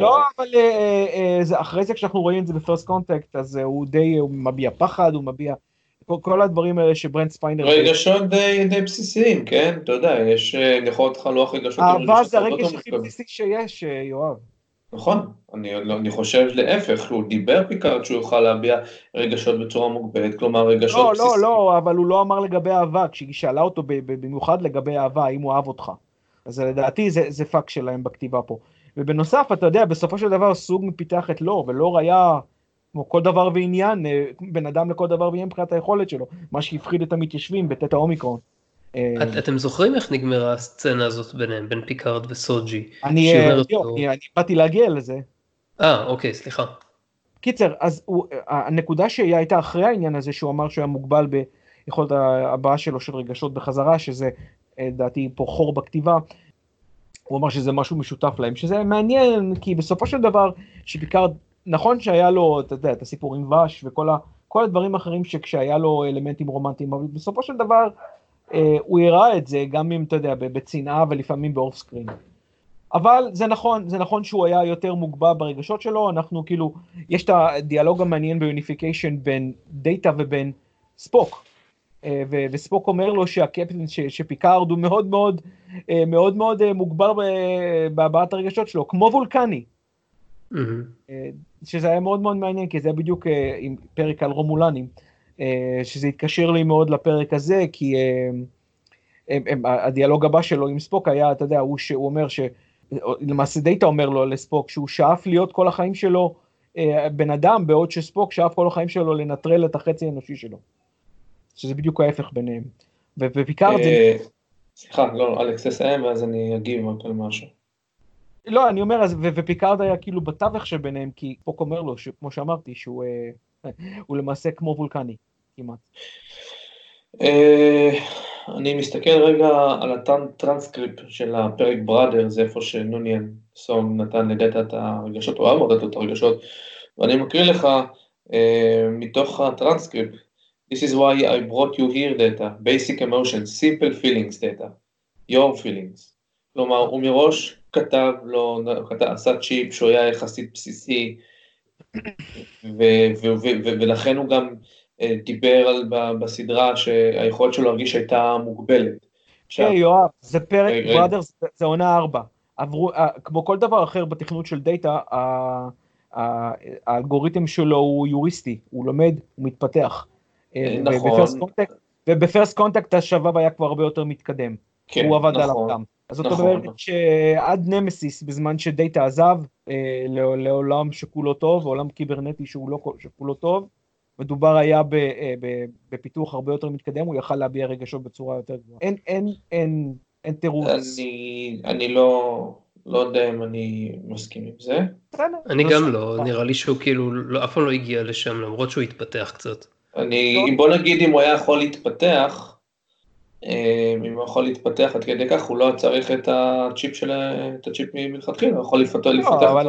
לא, אבל אה, אה, אחרי זה כשאנחנו רואים את זה ב First Contact, אז הוא די, הוא מביע פחד, הוא מביע... כל הדברים האלה שברנט ספיינר... רגשות די, די בסיסיים, כן? אתה יודע, יש, יכול להיות לך לוח רגשות... אהבה זה הרגש הכי בסיסי שיש, יואב. נכון, אני, לא, אני חושב להפך, הוא דיבר פיקארד שהוא יוכל להביע רגשות בצורה מוגבלת, כלומר רגשות לא, לא בסיסיים. לא, לא, אבל הוא לא אמר לגבי אהבה, כשהיא שאלה אותו במיוחד לגבי אהבה, האם הוא אהב אותך. אז לדעתי זה, זה פאק שלהם בכתיבה פה. ובנוסף, אתה יודע, בסופו של דבר סונג פיתח את לור, ולור היה, כמו כל דבר ועניין, אה, בן אדם לכל דבר ועניין מבחינת היכולת שלו, מה שהפחיד את המתיישבים בתטא אומיקרון. אה, אתם זוכרים איך נגמרה הסצנה הזאת ביניהם, בין פיקארד וסוג'י? אני אה, באתי להגיע לזה. אה, אוקיי, סליחה. קיצר, אז הנקודה שהיא הייתה אחרי העניין הזה, שהוא אמר שהוא היה מוגבל ביכולת הבעה שלו של רגשות בחזרה, שזה לדעתי פה חור בכתיבה, הוא אמר שזה משהו משותף להם, שזה מעניין, כי בסופו של דבר, שפיקארד, נכון שהיה לו, אתה יודע, את הסיפור עם ווש וכל הדברים האחרים שכשהיה לו אלמנטים רומנטיים, אבל בסופו של דבר, אה, הוא הראה את זה גם אם אתה יודע בצנעה ולפעמים ב off screen. אבל זה נכון, זה נכון שהוא היה יותר מוגבל ברגשות שלו, אנחנו כאילו, יש את הדיאלוג המעניין ב Unification בין דאטה ובין ספוק. אה, וספוק אומר לו שהקפטן, שפיקארד הוא מאוד מאוד אה, מאוד מאוד מוגבל בהבעת הרגשות שלו, כמו וולקני. Mm-hmm. שזה היה מאוד מאוד מעניין, כי זה היה בדיוק עם פרק על רומולנים. אה, שזה התקשר לי מאוד לפרק הזה, כי אה, הדיאלוג הבא שלו עם ספוק היה, אתה יודע, הוא, שהוא אומר ש... למעשה דאטה אומר לו לספוק שהוא שאף להיות כל החיים שלו אה, בן אדם, בעוד שספוק שאף כל החיים שלו לנטרל את החצי האנושי שלו. שזה בדיוק ההפך ביניהם. ופיקארד זה... סליחה, לא, אלכס תסיים ואז אני אגיב רק על משהו. לא, אני אומר, ופיקארד היה כאילו בתווך שביניהם, כי ספוק אומר לו, כמו שאמרתי, שהוא הוא למעשה כמו וולקני. כמעט. אה, אני מסתכל רגע על הטרנסקריפט של הפרק בראדר, זה איפה שנוניאן סונג נתן לדאטה את הרגשות, או לדאטה את הרגשות, ואני מקריא לך uh, מתוך הטרנסקריפט, This is why I brought you here data, basic emotions, simple feelings data, your feelings. כלומר, הוא מראש כתב לו, כתב, עשה צ'יפ שהוא היה יחסית בסיסי, ולכן הוא גם אה, דיבר על, בסדרה שהיכולת שלו להרגיש הייתה מוגבלת. כן, יואב, זה פרק, Brothers, זה עונה ארבע. עברו, אה, כמו כל דבר אחר בתכנות של דאטה, האלגוריתם שלו הוא יוריסטי, הוא לומד, הוא מתפתח. אה, נכון. וב First Contact השבב היה כבר הרבה יותר מתקדם. כן, הוא עבד נכון, עליו גם. אז זאת נכון. אומרת שעד נמסיס, בזמן שדאטה עזב אה, לעולם שכולו טוב, עולם קיברנטי שהוא לא שכולו טוב, מדובר היה ב, אה, ב, בפיתוח הרבה יותר מתקדם, הוא יכל להביע רגשות בצורה יותר גבוהה. אין, אין, אין, אין תירוץ. אני, אני לא, לא יודע אם אני מסכים עם זה. אני גם לא, נראה לי שהוא כאילו לא, אף פעם לא הגיע לשם, למרות שהוא התפתח קצת. אני, לא. בוא נגיד אם הוא היה יכול להתפתח, אם הוא יכול להתפתח עד כדי כך, הוא לא צריך את הצ'יפ של, את הצ'יפ מלכתחילה, הוא יכול לפתח. לא, אבל,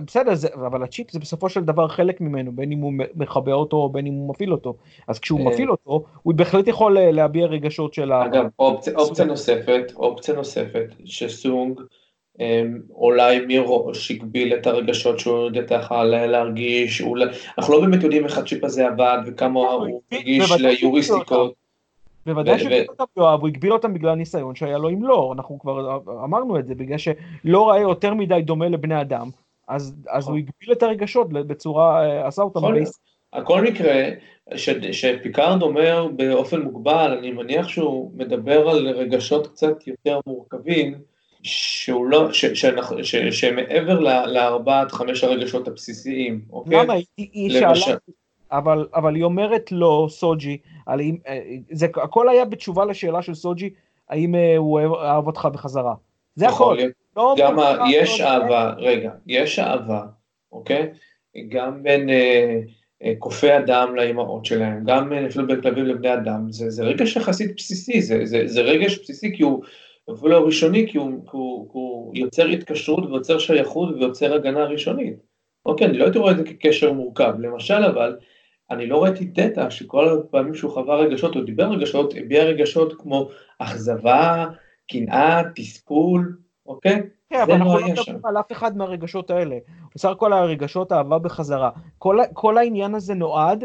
בסדר, זה, אבל הצ'יפ זה בסופו של דבר חלק ממנו, בין אם הוא מכבה אותו או בין אם הוא מפעיל אותו. אז כשהוא אה. מפעיל אותו, הוא בהחלט יכול אה, להביע רגשות של ה... אגב, אופציה, אופציה נוספת, אופציה נוספת, שסונג אולי מראש הגביל את הרגשות שהוא יכול להרגיש, אנחנו לא באמת יודעים איך הצ'יפ הזה עבד וכמה הוא רגיש ליוריסטיקות. בוודאי שהגביל אותם יואב, הוא הגביל אותם בגלל הניסיון שהיה לו עם לא, אנחנו כבר אמרנו את זה, בגלל שלא ראה יותר מדי דומה לבני אדם, אז, אז הוא הגביל את הרגשות בצורה, אה, עשה אותם base. כל מקרה, שפיקארד אומר באופן מוגבל, אני מניח שהוא מדבר על רגשות קצת יותר מורכבים, שהוא לא, ש, ש, שמעבר לארבעת חמש הרגשות הבסיסיים, אוקיי? למה? היא, היא שאלה, אבל, אבל היא אומרת לו, סוג'י, על אם, אה, זה הכל היה בתשובה לשאלה של סוג'י, האם אה, הוא אהב אותך בחזרה. זה הכל. לא גם יש אהבה, רגע, יש אהבה, אוקיי? גם בין אה, אה, קופי אדם לאימהות שלהם, גם אפילו בין כלבים לבני אדם, זה, זה רגש יחסית בסיסי, זה, זה, זה רגש בסיסי כי הוא, אפילו הראשוני, כי הוא, כי הוא, כי הוא יוצר התקשרות ויוצר שייכות ויוצר הגנה ראשונית. אוקיי, אני לא הייתי רואה את זה כקשר מורכב. למשל אבל, אני לא ראיתי דאטה שכל הפעמים שהוא חווה רגשות, הוא דיבר רגשות, הביע רגשות כמו אכזבה, קנאה, תסכול, אוקיי? כן, אבל אנחנו לא מדברים על אף אחד מהרגשות האלה. בסך הכל הרגשות אהבה בחזרה. כל, כל העניין הזה נועד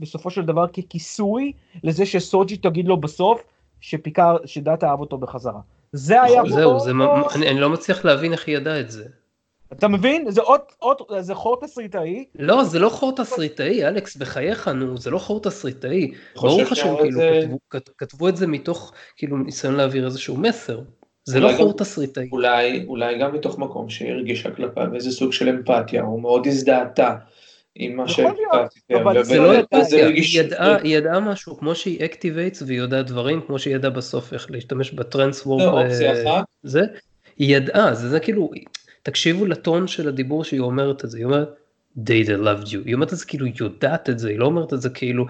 בסופו של דבר ככיסוי לזה שסוג'י תגיד לו בסוף שפיקר, שדאטה אהב אותו בחזרה. זה היה... זהו, זה, אני, אני לא מצליח להבין איך היא ידעה את זה. אתה מבין? זה עוד, עוד, זה חור תסריטאי. לא, זה לא חור תסריטאי, אלכס, בחייך, נו, זה לא חור תסריטאי. ברור לך שהם כאילו זה... כתבו, כתבו את זה מתוך כאילו ניסיון להעביר איזשהו מסר. זה לא חור תסריטאי. אולי, אולי גם מתוך מקום שהיא הרגישה כלפיו איזה סוג של אמפתיה, הוא מאוד הזדהתה. עם מה אבל זה לא אמפתיה, היא ידעה משהו, כמו שהיא activates והיא יודעת דברים, כמו שהיא ידעה בסוף איך להשתמש ב transwarp. זה אופציה אחת. זה, היא ידעה, זה, זה כאילו, תקשיבו לטון של הדיבור שהיא אומרת את זה, היא אומרת, Data loved you, היא אומרת את זה כאילו היא יודעת את זה, היא לא אומרת את זה כאילו,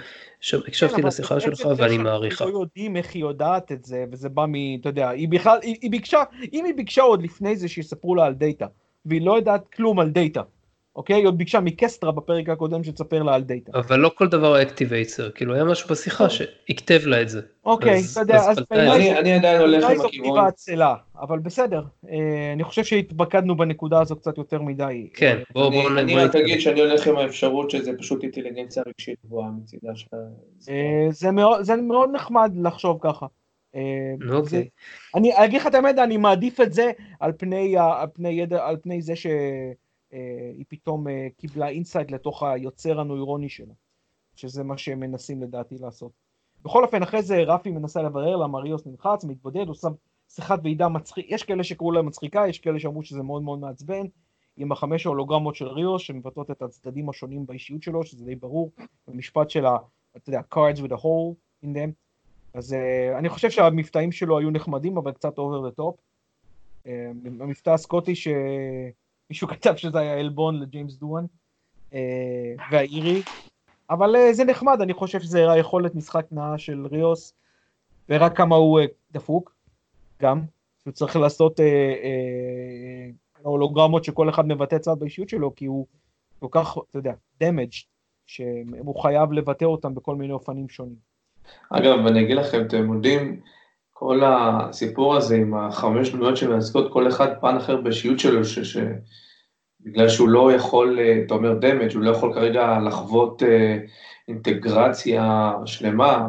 הקשבתי כן, לשיחה שלך ואני מעריכה. אנחנו לא יודעים איך היא יודעת את זה, וזה בא מ... אתה יודע, היא בכלל, היא ביקשה, אם היא ביקשה עוד לפני זה שיספרו לה על דאטה, והיא לא יודעת כלום על דאטה, אוקיי? היא עוד ביקשה מקסטרה בפרק הקודם שתספר לה על דאטה. אבל לא כל דבר activates her, כאילו היה משהו בשיחה שהכתב לה את זה. אוקיי, אתה יודע, אז אני עדיין הולך עם הכיוון. אבל בסדר, אה, אני חושב שהתמקדנו בנקודה הזו קצת יותר מדי. כן, בואו בואו נגיד. אני רק אגיד שאני הולך עם האפשרות שזה פשוט אינטליגנציה רגשית גבוהה מצידה של... אה, זה מאוד נחמד לחשוב ככה. אה, אוקיי. אני אגיד לך את האמת, אני מעדיף את זה על פני זה ש... אה, היא פתאום אה, קיבלה insight לתוך היוצר הנוירוני שלה, שזה מה שהם מנסים לדעתי לעשות. בכל אופן, אחרי זה רפי מנסה לברר למה ריוס נלחץ, מתבודד, עושה שיחת ועידה מצחיקה, יש כאלה שקראו לה מצחיקה, יש כאלה שאמרו שזה מאוד מאוד מעצבן, עם החמש ההולוגרמות של ריוס, שמבטאות את הצדדים השונים באישיות שלו, שזה די ברור, במשפט של ה... אתה יודע, cards with a hole in them. אז uh, אני חושב שהמבטאים שלו היו נחמדים, אבל קצת over the top. המבטא הסקוטי ש... מישהו כתב שזה היה עלבון לג'יימס דואן אה, והאירי, אבל אה, זה נחמד, אני חושב שזה היכולת משחק נאה של ריוס, ורק כמה הוא אה, דפוק, גם, שהוא צריך לעשות הולוגרמות שכל אחד מבטא צד באישיות שלו, כי הוא כל כך, אתה יודע, damaged, שהוא חייב לבטא אותם בכל מיני אופנים שונים. אגב, אני אגיד לכם, אתם יודעים, כל הסיפור הזה עם החמש דמויות שמייצגות כל אחד פן אחר באישיות שלו, ש... ש... בגלל שהוא לא יכול, אה, אתה אומר דמג', הוא לא יכול כרגע לחוות אה, אינטגרציה שלמה,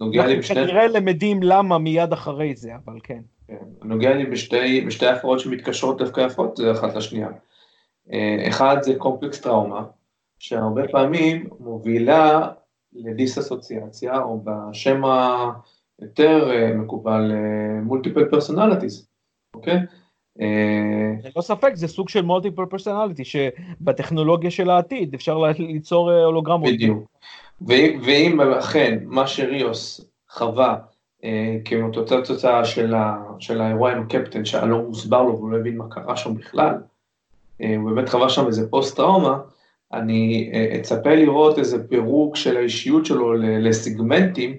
נוגע לי בשתי... כנראה למדים למה מיד אחרי זה, אבל כן. כן. נוגע לי בשתי, בשתי הפרעות שמתקשרות דווקא יפות זה אחת לשנייה. אה, אחד זה complex trauma, שהרבה פעמים מובילה לדיס-אסוציאציה, או בשם היותר מקובל, multiple personalities, אוקיי? ללא ספק, זה סוג של multiple personality, שבטכנולוגיה של העתיד אפשר ליצור אה, הולוגרמות. בדיוק. ואם אכן מה שריוס חווה אה, כתוצאה תוצאה של, האירוע עם הקפטן, שהיה לא מוסבר לו והוא לא הבין מה קרה שם בכלל, אה, הוא באמת חווה שם איזה פוסט-טראומה, אני אצפה לראות איזה פירוק של האישיות שלו לסגמנטים,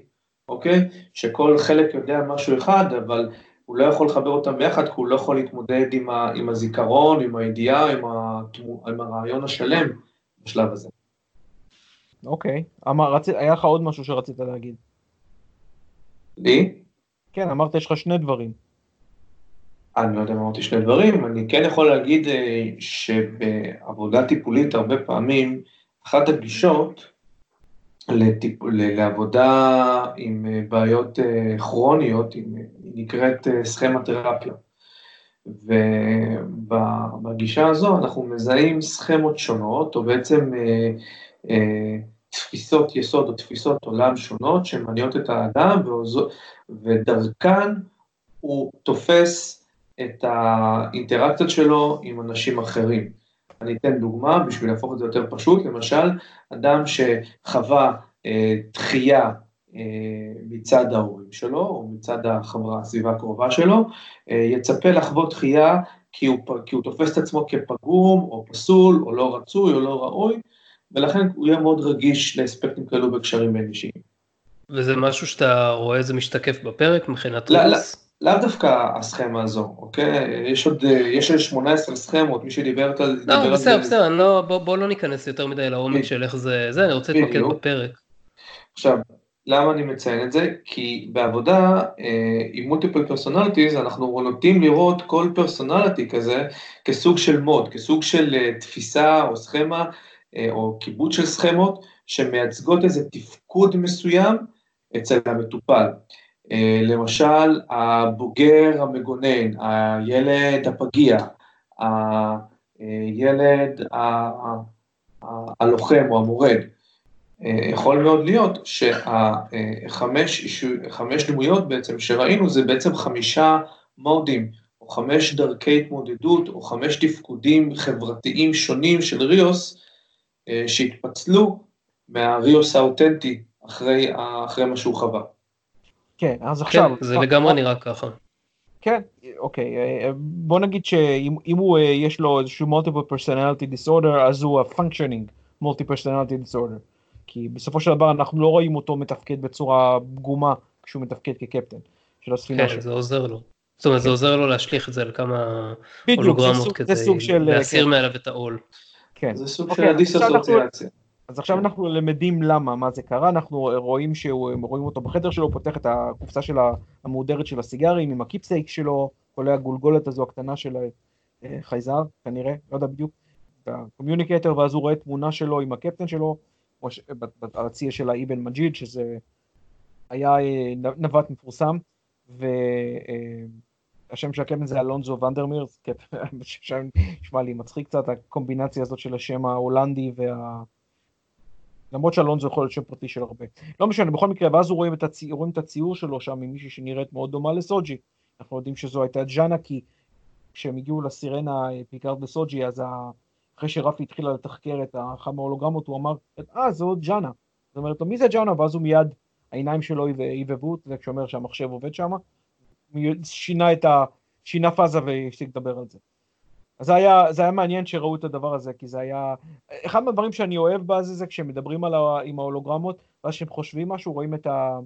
אוקיי? שכל חלק יודע משהו אחד, אבל הוא לא יכול לחבר אותם ביחד, כי הוא לא יכול להתמודד עם, ה, עם הזיכרון, עם הידיעה, עם, התמו, עם הרעיון השלם בשלב הזה. אוקיי, אמר, רצ... היה לך עוד משהו שרצית להגיד. לי? כן, אמרת יש לך שני דברים. אני לא יודע אם אמרתי שני דברים, אני כן יכול להגיד אה, שבעבודה טיפולית הרבה פעמים, אחת הגישות לטיפ... לעבודה עם אה, בעיות אה, כרוניות, היא נקראת אה, סכמטרפיה. ובגישה הזו אנחנו מזהים סכמות שונות, או בעצם אה, אה, תפיסות יסוד או תפיסות עולם שונות שמניעות את האדם, ודרכן הוא תופס את האינטראקציות שלו עם אנשים אחרים. אני אתן דוגמה בשביל להפוך את זה יותר פשוט, למשל, אדם שחווה אה, דחייה אה, מצד ההורים שלו, או מצד החברה, הסביבה הקרובה שלו, אה, יצפה לחוות דחייה כי הוא, כי הוא תופס את עצמו כפגום, או פסול, או לא רצוי, או לא ראוי, ולכן הוא יהיה מאוד רגיש לאספקטים כאלו בקשרים בין אישיים. וזה משהו שאתה רואה זה משתקף בפרק מבחינת לא, לא, לאו דווקא הסכמה הזו, אוקיי? יש עוד, יש 18 סכמות, מי שדיבר על זה. לא, בסדר, בסדר, לא, בוא, בוא לא ניכנס יותר מדי לעומק של איך זה, זה, אני רוצה להתמקד בפרק. עכשיו, למה אני מציין את זה? כי בעבודה אה, עם multiple personalities אנחנו נוטים לראות כל personality כזה כסוג של mode, כסוג של אה, תפיסה או סכמה אה, או כיבוד של סכמות שמייצגות איזה תפקוד מסוים אצל המטופל. אה, למשל, הבוגר המגונן, הילד הפגיע, הילד הלוחם או המורד. אה, יכול מאוד להיות שהחמש דמויות בעצם שראינו זה בעצם חמישה מודים, או חמש דרכי התמודדות, או חמש תפקודים חברתיים שונים של ריוס, אה, שהתפצלו מהריוס האותנטי אחרי, אחרי מה שהוא חווה. כן, אז עכשיו... כן, זה לגמרי נראה ככה. כן, אוקיי, אה, בוא נגיד שאם הוא, יש לו איזשהו multiple personality disorder, אז הוא ה-functioning multiple personality disorder. כי בסופו של דבר אנחנו לא רואים אותו מתפקד בצורה פגומה כשהוא מתפקד כקפטן של הספינה כן, שלו. כן, זה עוזר לו. זאת אומרת, זה כן. עוזר לו להשליך את זה על כמה הולוגרמות כדי להסיר כן. מעליו את העול. כן. זה סוג אוקיי, של הדיסאסוציאציה. אז עכשיו אנחנו למדים למה, מה זה קרה, אנחנו רואים שהוא, רואים אותו בחדר שלו, פותח את הקופסה של המהודרת של הסיגרים עם ה keepsake שלו, כולל הגולגולת הזו הקטנה של אה, חייזר, כנראה, לא יודע בדיוק, ה communicator, ואז הוא רואה תמונה שלו עם הקפטן שלו, על הציר של האיבן מג'יד, שזה היה אה, נווט מפורסם, והשם של הקפטן זה אלונזו ונדרמיר, שם נשמע לי מצחיק קצת, הקומבינציה הזאת של השם ההולנדי וה... למרות שאלונזו יכול להיות שם פרטי של הרבה. לא משנה, בכל מקרה, ואז רואים את, הצי... רואים את הציור שלו שם עם מישהי שנראית מאוד דומה לסוג'י. אנחנו יודעים שזו הייתה ג'אנה, כי כשהם הגיעו לסירנה אה, פיקארד וסוג'י, אז. אחרי שרפי התחילה לתחקר את אחת מההולוגרמות, הוא אמר, אה, זו ג'אנה. זאת אומרת, מי זה ג'אנה? ואז הוא מיד, העיניים שלו הבהבו, זה כשאומר שהמחשב עובד שם, שינה ה... שינה פאזה והפסיק לדבר על זה. אז זה היה, זה היה מעניין שראו את הדבר הזה, כי זה היה... אחד מהדברים שאני אוהב בזה זה כשמדברים על ה... עם ההולוגרמות, ואז כשהם חושבים משהו, רואים את, ה...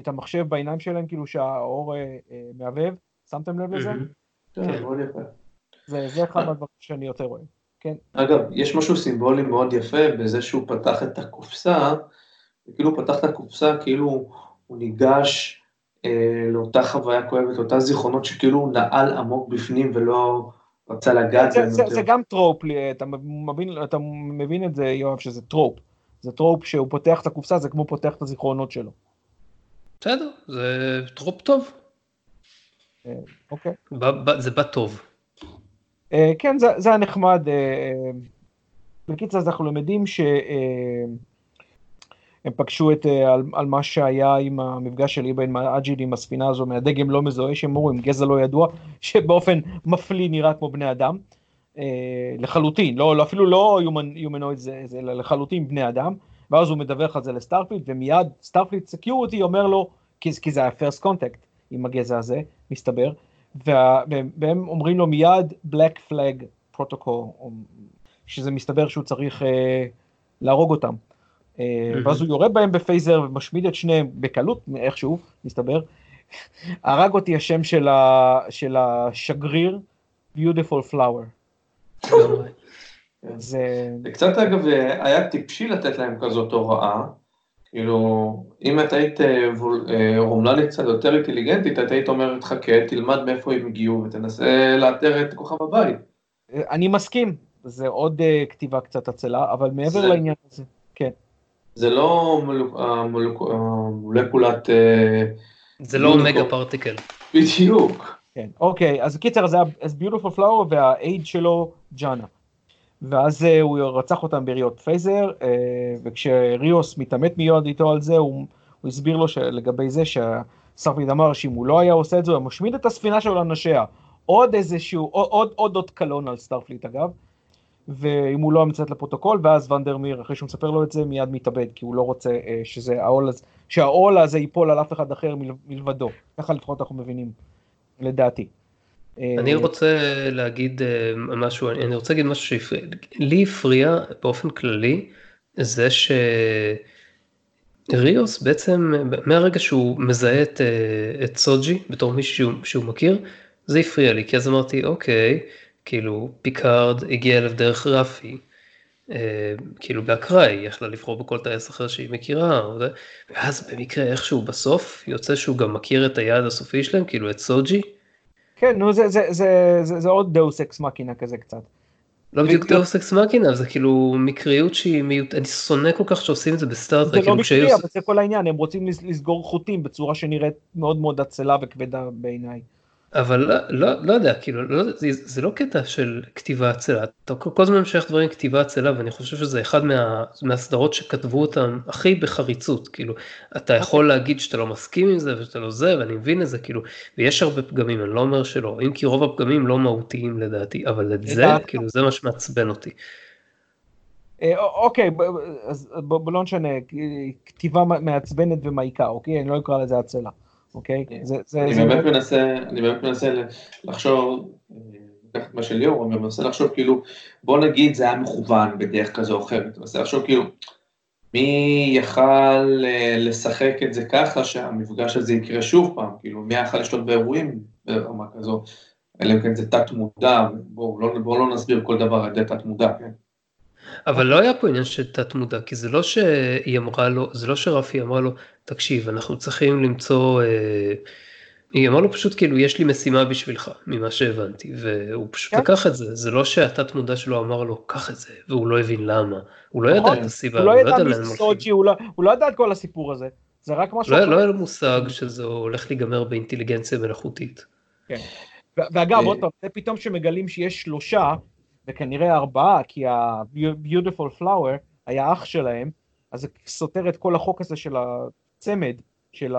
את המחשב בעיניים שלהם, כאילו שהאור אה, אה, מהבהב, שמתם לב לזה? כן, מאוד יפה. זה אחד מהדברים שאני יותר אוהב. כן. אגב, יש משהו סימבולי מאוד יפה בזה שהוא פתח את הקופסה, כאילו הוא פתח את הקופסה כאילו הוא ניגש אה, לאותה חוויה כואבת, לאותה זיכרונות שכאילו הוא נעל עמוק בפנים ולא רצה לגעת זה, בהם זה, יותר. זה גם trope, לי, אתה מבין, אתה מבין את זה, יואב, שזה trope. זה trope שהוא פותח את הקופסה, זה כמו פותח את הזיכרונות שלו. בסדר, זה trope טוב, אה, אוקיי. זה בא טוב. אה, כן, זה, זה היה נחמד. אה, אה, בקיצור, אז אנחנו למדים שהם פגשו את, אה, על, על מה שהיה עם המפגש של איבן מג'יד עם הספינה הזו מהדגם לא מזוהה שהם אמרו, עם גזע לא ידוע, שבאופן מפליא נראה כמו בני אדם. אה, לחלוטין, לא, לא, אפילו לא humanoid זה, זה לחלוטין בני אדם, ואז הוא מדווח על זה ל Starfleet, ומיד Starfleet Security אומר לו, כי, כי זה היה first contact עם הגזע הזה, מסתבר, וה, והם, והם אומרים לו מיד Black Flag Protocol, שזה מסתבר שהוא צריך אה, להרוג אותם. אה. ואז הוא יורה בהם ב phaser ומשמיד את שניהם בקלות, איכשהו, מסתבר. הרג אותי השם של, ה, של השגריר, Beautiful Flower. לגמרי. זה... זה קצת אגב היה טיפשי לתת להם כזאת הוראה, כאילו אם את היית אה, וול- אה, רומלנית קצת יותר אינטליגנטית, את היית אומרת חכה, תלמד מאיפה הם הגיעו ותנסה לאתר את כוכב הבית. אני מסכים, זה עוד uh, כתיבה קצת עצלה, אבל מעבר זה- לעניין הזה, כן. זה לא מולק- המולק- המולקולת, אה, זה לא. מגה פרטיקל. בדיוק. כן, אוקיי, אז קיצר, זה היה אז ביוטיפול פלאור והאייד שלו ג'אנה. ואז אה, הוא רצח אותם ביריות phaser, אה, וכשריוס מתעמת מיד איתו על זה, הוא, הוא הסביר לו לגבי זה שה Starfleet אמר שאם הוא לא היה עושה את זה, הוא היה משמיד את הספינה שלו על אנשיה. עוד איזשהו, עוד, עוד, עוד אות קלון על Starfleet אגב. אם הוא לא מציית לפרוטוקול, ואז ונדרמיר, אחרי שהוא מספר לו את זה, מיד מתאבד, כי הוא לא רוצה אה, שזה העול שהעול הזה ייפול על אף אחד אחר מל- מלבדו. ככה לפחות אנחנו מבינים, לדעתי. אה, אני רוצה להגיד אה, משהו, אני רוצה להגיד משהו שהפריע, לי הפריע באופן כללי זה שריוס בעצם מהרגע שהוא מזהה את, את סוג'י בתור מישהו שהוא מכיר, זה הפריע לי, כי אז אמרתי אוקיי, כאילו פיקארד הגיע אליו דרך רפי, אה, כאילו באקראי, היא יכלה לבחור בכל טייס אחר שהיא מכירה, ואז במקרה איכשהו בסוף יוצא שהוא גם מכיר את היעד הסופי שלהם, כאילו את סוג'י. כן, נו, זה, זה, זה, זה, זה עוד deus ex machina כזה קצת. לא בדיוק. deus ex machina, זה כאילו מקריות שהיא מיעוט, אני שונא כל כך שעושים את זה ב Star Trek זה לא כאילו מקרי, אבל זה כל העניין, הם רוצים לס- לסגור חוטים בצורה שנראית מאוד מאוד עצלה וכבדה בעיניי. אבל לא, לא, לא יודע, כאילו, לא, זה, זה לא קטע של כתיבה עצלה, אתה כל הזמן משייך דברים כתיבה עצלה, ואני חושב שזה אחד מה, מהסדרות שכתבו אותם הכי בחריצות, כאילו, אתה יכול להגיד שאתה לא מסכים עם זה ושאתה לא זה, ואני מבין את זה, כאילו, ויש הרבה פגמים, אני לא אומר שלא, אם כי רוב הפגמים לא מהותיים לדעתי, אבל את זה, כאילו, זה מה שמעצבן אותי. אה, אוקיי, אז בוא לא נשנה, כתיבה מעצבנת ומעיקה, אוקיי? אני לא אקרא לזה הצלה, אוקיי? זה- זה- אני זה- באמת מנסה, אני באמת מנסה לחשוב, אה, מה שליאור אומר, מנסה לחשוב כאילו, בוא נגיד זה היה מכוון בדרך כזו או אחרת, מנסה לחשוב כאילו, מי יכל אה, לשחק את זה ככה שהמפגש הזה יקרה שוב פעם, כאילו מי יכל לשלוט באירועים ברמה כזו, אלא אם כן זה תת מודע, בואו לא, בוא לא נסביר כל דבר על ידי תת מודע, כן? אבל לא היה פה עניין של תת מודע, כי זה לא שהיא אמרה לו, זה לא שרפי אמרה לו, תקשיב, אנחנו צריכים למצוא, אה, היא אמרה לו פשוט כאילו, יש לי משימה בשבילך, ממה שהבנתי, והוא פשוט כן. לקח את זה, זה לא שהתת מודע שלו אמר לו, קח את זה, והוא לא הבין למה, הוא לא ידע נכון, את הסיבה, הוא לא ידע לאן מי. סוג'י, הוא לא- הוא לא ידע את כל הסיפור הזה. זה רק משהו לא היה-. לא היה לו מושג שזה הולך להיגמר באינטליגנציה מלאכותית. ו- ואגב, אה, עוד פעם, זה פתאום שמגלים שיש שלושה, וכנראה ארבעה, כי ה-Beautiful Flower היה אח שלהם, אז זה סותר את כל החוק הזה של הצמד, של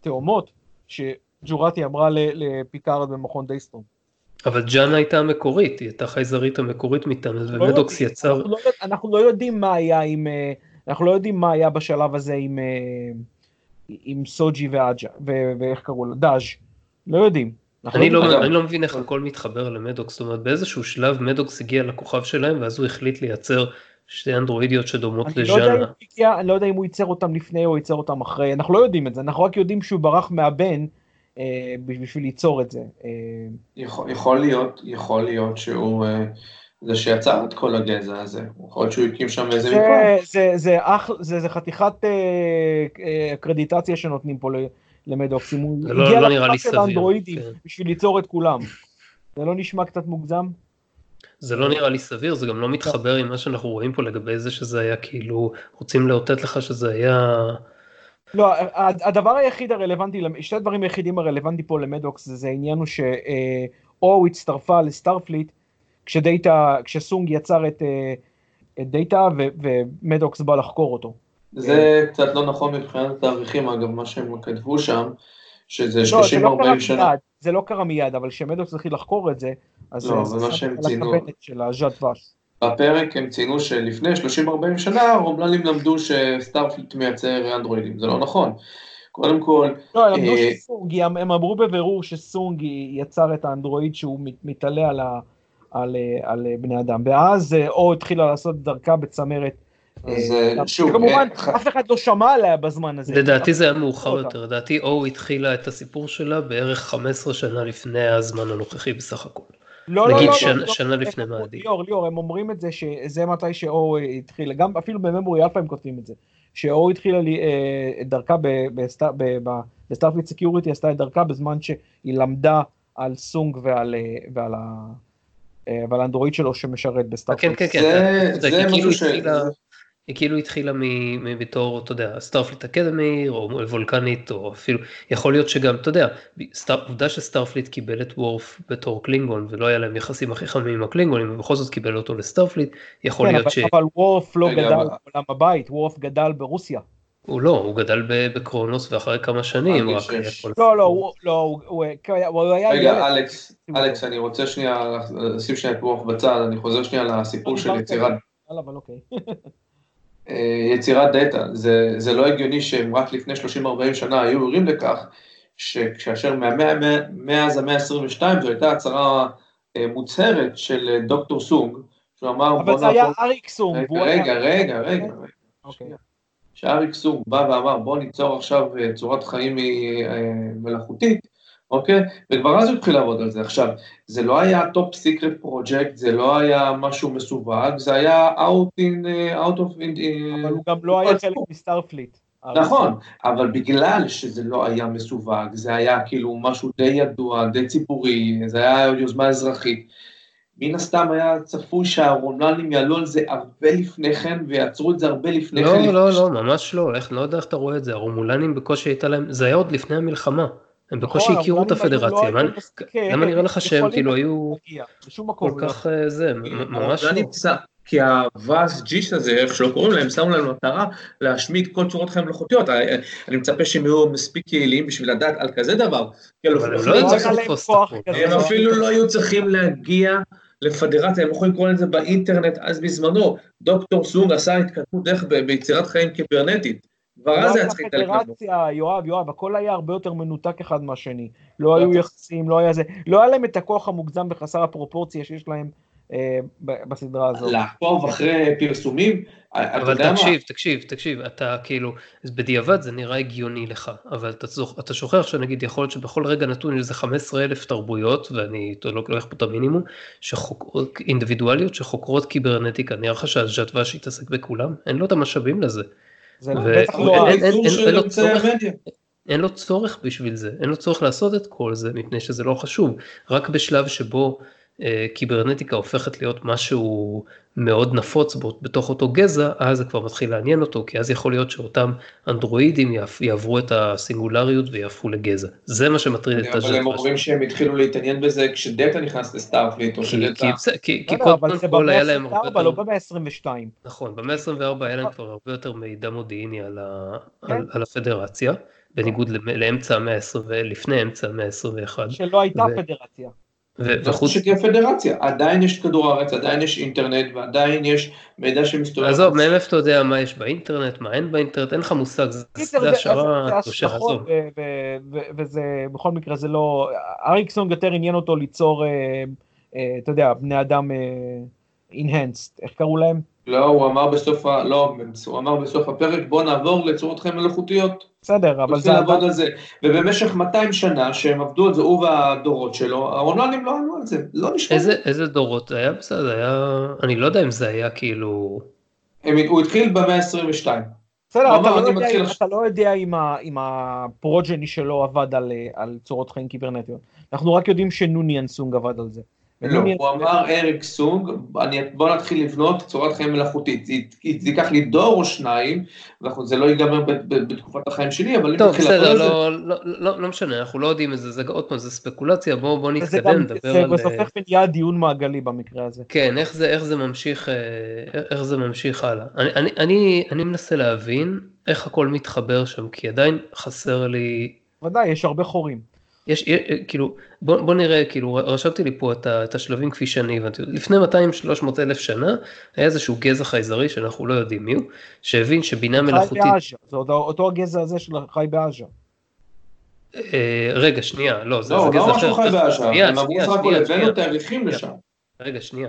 התאומות, שג'ורטי אמרה לפיקארד במכון דייסטרום. אבל ג'אנה הייתה המקורית, היא הייתה חייזרית המקורית מטעם, לא ומדוקס יודעים, יצר, אנחנו לא, אנחנו לא יודעים מה היה עם, אה, אנחנו לא יודעים מה היה בשלב הזה עם, אה, עם סוג'י ואג'ה, ואיך קראו לו? דאז'. לא יודעים. אנחנו אני. לא, אגב- אני לא מבין איך הכל מתחבר למדוקס, זאת אומרת באיזשהו שלב מדוקס הגיע לכוכב שלהם ואז הוא החליט לייצר שתי אנדרואידיות שדומות לא, לז'אנה. הגיע, אני לא יודע אם הוא ייצר אותם לפני או ייצר אותם אחרי, אנחנו לא יודעים את זה, אנחנו רק יודעים שהוא ברח מהבן אה, בשביל ליצור את זה. אה, יכול, יכול להיות, יכול להיות שהוא אה, זה שיצר את כל הגזע הזה, יכול להיות שהוא הקים שם איזה מפעל. זה, זה, זה, אח, זה, זה חתיכת אה, אה, קרדיטציה שנותנים פה ל- למדוקס, אם הוא לא- הגיע לא לכוכב של האנדרואידים כן. בשביל ליצור את כולם. זה לא נשמע קצת מוגזם? זה לא נראה לי סביר, זה גם לא מתחבר עם מה שאנחנו רואים פה לגבי זה שזה היה כאילו, רוצים לאותת לך שזה היה... לא, הדבר היחיד הרלוונטי, שתי הדברים היחידים הרלוונטי פה למדוקס זה העניין הוא שאו הצטרפה ל Starfleet כשדאטה, כשסונג יצר את, אה, את דאטה ומדוקס בא לחקור אותו. זה קצת לא נכון מבחינת התאריכים אגב, מה שהם כתבו שם, שזה 30-40 לא, שנה. זה לא קרה מיד, אבל כשמדוקס התחיל לחקור את זה, אז לא, זה. הכוונת של הז'אט ואש. בפרק הם ציינו שלפני 30-40 שנה רומלנים למדו ש Starfleet מייצר אנדרואידים, זה לא נכון. קודם כל, לא, הם למדו אה, שסונג, הם אמרו בבירור שסונג יצר את האנדרואיד שהוא מת- מתעלה על, ה, על, אה, על בני אדם, ואז אה, או התחילה לעשות דרכה בצמרת. אה, אה, שוב, כמובן, אה, אף אחד לא שמע עליה בזמן הזה. לדעתי זה היה מאוחר. יותר, לדעתי או התחילה את הסיפור שלה בערך 15 שנה לפני הזמן הנוכחי בסך הכל. לא, לא, נגיד לא, שנה- לא, לא, שנה לפני מאדים. ליאור, ליאור, הם אומרים את זה שזה מתי שאו התחילה, גם אפילו ב Memory Alpha הם כותבים את זה, שאו התחילה לי, אה, את דרכה ב- ב Star- ב- ב- ב Starfleet Security, עשתה את דרכה בזמן שהיא למדה על סונג ועל, אה, ועל, ה, אה, ועל האנדרואיד שלו שמשרת ב Starfleet. כן, כן, כן, זה- זה כאילו משהו ש- התחילה- היא כאילו התחילה מ- מ- בתור, אתה יודע, Starfleet Academy, או וולקנית, או אפילו, יכול להיות שגם, אתה יודע, עובדה ש Starfleet קיבל את וורף בתור קלינגון, ולא היה להם יחסים הכי חמים עם הקלינגונים, ובכל זאת קיבל אותו ל Starfleet, יכול כן, להיות אבל, ש... אבל וורף לא גדל בעולם הבית, וורף גדל ברוסיה. הוא לא, הוא גדל בקרונוס ואחרי כמה שנים, רק לא, לא. הוא, לא, הוא, הוא היה. רגע, אלכס, אלכס, אני רוצה שנייה לשים שנייה את רוח בצד, אני חוזר שנייה לסיפור של יצירת יאללה, אבל אוקיי. אה, יצירת דאטה. זה, זה לא הגיוני שהם רק לפני 30-40 שנה היו ערים לכך, שכאשר מאז המאה ה-22 זו הייתה הצהרה אה, מוצהרת של אה, דוקטור סונג, שהוא אמר אבל זה היה. אריק סונג. רגע, רגע, רגע, רגע. אוקיי. שאריק סונג בא ואמר בוא ניצור עכשיו אה, צורת חיים אה, מלאכותית, אוקיי? וכבר אז הוא התחיל לעבוד על זה. עכשיו, זה לא היה top secret project, זה לא היה משהו מסווג, זה היה out in, אה, out of... in- אבל הוא גם לא היה אה, חלק מ Starfleet. נכון, אבל בגלל שזה לא היה מסווג, זה היה כאילו משהו די ידוע, די ציבורי, זה היה יוזמה אזרחית. מן הסתם היה צפוי שהרומלנים יעלו על זה הרבה לפני כן, ויעצרו את זה הרבה לפני כן. לא, לא, לא, ממש לא, איך, לא יודע איך אתה רואה את זה, הרומולנים בקושי הייתה להם, זה היה עוד לפני המלחמה, הם בקושי נכון, הכירו את לא הפדרציה, מספיק, אה, למה נראה לך שהם כאילו היו. כל לא. כך אה, זה, ממש לא. כי הוואס ג'יס הזה, איך שלא קוראים להם, שמו לנו מטרה להשמיד כל צורות חיים מלאכותיות. אני אני מצפה שהם יהיו מספיק יעילים בשביל לדעת על כזה דבר. כאילו, אבל הם אפילו לא לא היו צריכים. הם אפילו לא היו צריכים להגיע לפדרציה, הם יכולים לקרוא לזה באינטרנט אז בזמנו. דוקטור סונג עשה התקדמות דרך ביצירת חיים קיברנטית. כבר לא אז היה צריך להתעלק. פדרציה, יואב, יואב, הכל היה הרבה יותר מנותק אחד מהשני. לא היו בטח. יחסים, לא היה זה, לא היה להם את הכוח המוגזם וחסר הפרופורציה שיש להם אה, בסדרה הזאת. לעקוב אחרי פרסומים, אתה אבל? תקשיב, תקשיב, תקשיב, אתה כאילו, בדיעבד זה נראה הגיוני לך, אבל אתה, שוכח שנגיד יכול להיות שבכל רגע נתון יש איזה 15 אלף תרבויות, ואני לא לוקח פה את המינימום, שחוקרות, אינדיבידואליות שחוקרות קיברנטיקה, נראה לך שהז'אט ואש יתעסק בכולם? אין לו את המשאבים לזה, זה ו- בטח אבל לא... אין- של לו אמצעי צורך. המדיה. אין לו צורך בשביל זה, אין לו צורך לעשות את כל זה, מפני שזה לא חשוב, רק בשלב שבו קיברנטיקה הופכת להיות משהו מאוד נפוץ בו- בתוך אותו גזע, אז זה כבר מתחיל לעניין אותו, כי אז יכול להיות שאותם אנדרואידים יעב- יעברו את הסינגולריות ויהפכו לגזע. זה מה שמטריד את אבל הם. אומרים שהם התחילו להתעניין בזה כשדאטה נכנס לסטארפליט, או כי, שדאטה... כי, לא, לא, אבל קודם זה כל במאה היה להם הרבה ה-24, לא יותר, במאה ה-22. נכון, במאה ה-24 היה להם כבר הרבה יותר מידע מודיעיני על, כן. הפדרציה, בניגוד לאמצע המאה ה-20, לפני אמצע המאה ה-21. שלא הייתה פדרציה. ו- וחוץ, שתהיה פדרציה, עדיין יש כדור הארץ, עדיין יש אינטרנט, ועדיין יש מידע שמסתובב. עזוב, מאיפה אתה יודע מה יש באינטרנט, מה אין באינטרנט, אין לך מושג, זה- השערה, זה תושב, עזוב. ו- ו- ו- וזה, בכל מקרה זה לא, אריקסון יותר עניין אותו ליצור, אה, אה, אתה יודע, בני אדם אינהנסט, איך קראו להם? לא, הוא אמר בסוף ה... לא, הוא אמר בסוף הפרק, בוא נעבור לצורות חיים מלאכותיות. בסדר, אבל זה לעבוד על זה. ובמשך 200 שנה שהם עבדו על זה, הוא והדורות שלו, הרומלנים לא עלו על זה, לא נשמע. איזה, איזה דורות זה היה בסדר, היה, אני לא יודע אם זה היה כאילו, הם, הוא התחיל במאה ה-22. בסדר, אתה לא יודע מתחיל. אתה לא יודע אם ה- אם הפרוג'ני שלו עבד על, אה, על צורות חיים קיברנטיות. אנחנו רק יודעים שנוניאן סונג עבד על זה. לא, הוא אמר אריק סונג, אני, בוא נתחיל לבנות צורת חיים מלאכותית, זה, זה ייקח לי דור או שניים, ואנחנו- זה לא ייגמר ב, ב, בתקופת החיים שלי, אבל אם טוב, נתחיל בסדר, לעבוד על זה, לא, לא, לא, לא משנה, אנחנו לא יודעים את זה, זה עוד פעם, זה ספקולציה, בואו בוא זה נתקדם, גם, נדבר זה על... בסוף הופך ונהיה דיון מעגלי במקרה הזה. כן, איך זה, איך זה ממשיך, אה, איך זה ממשיך הלאה. אני, אני, אני, אני מנסה להבין איך הכל מתחבר שם, כי עדיין חסר לי, ודאי, יש הרבה חורים. יש, כאילו, בוא, בוא נראה, כאילו, רשמתי לי פה את, ה, את השלבים כפי שאני הבנתי. לפני 200-300 אלף שנה, היה איזשהו גזע חייזרי שאנחנו לא יודעים מי הוא, שהבין שבינה חי מלאכותית, בעזה, זה עוד אותו הגזע הזה של חי בעזה. אה, רגע, שנייה, לא, זה, לא, זה הוא גזע לא אחר. אמר שהוא חי בעזה, הם אמרו סך הכל הבאנו. תאריכים לשם, רגע, שנייה.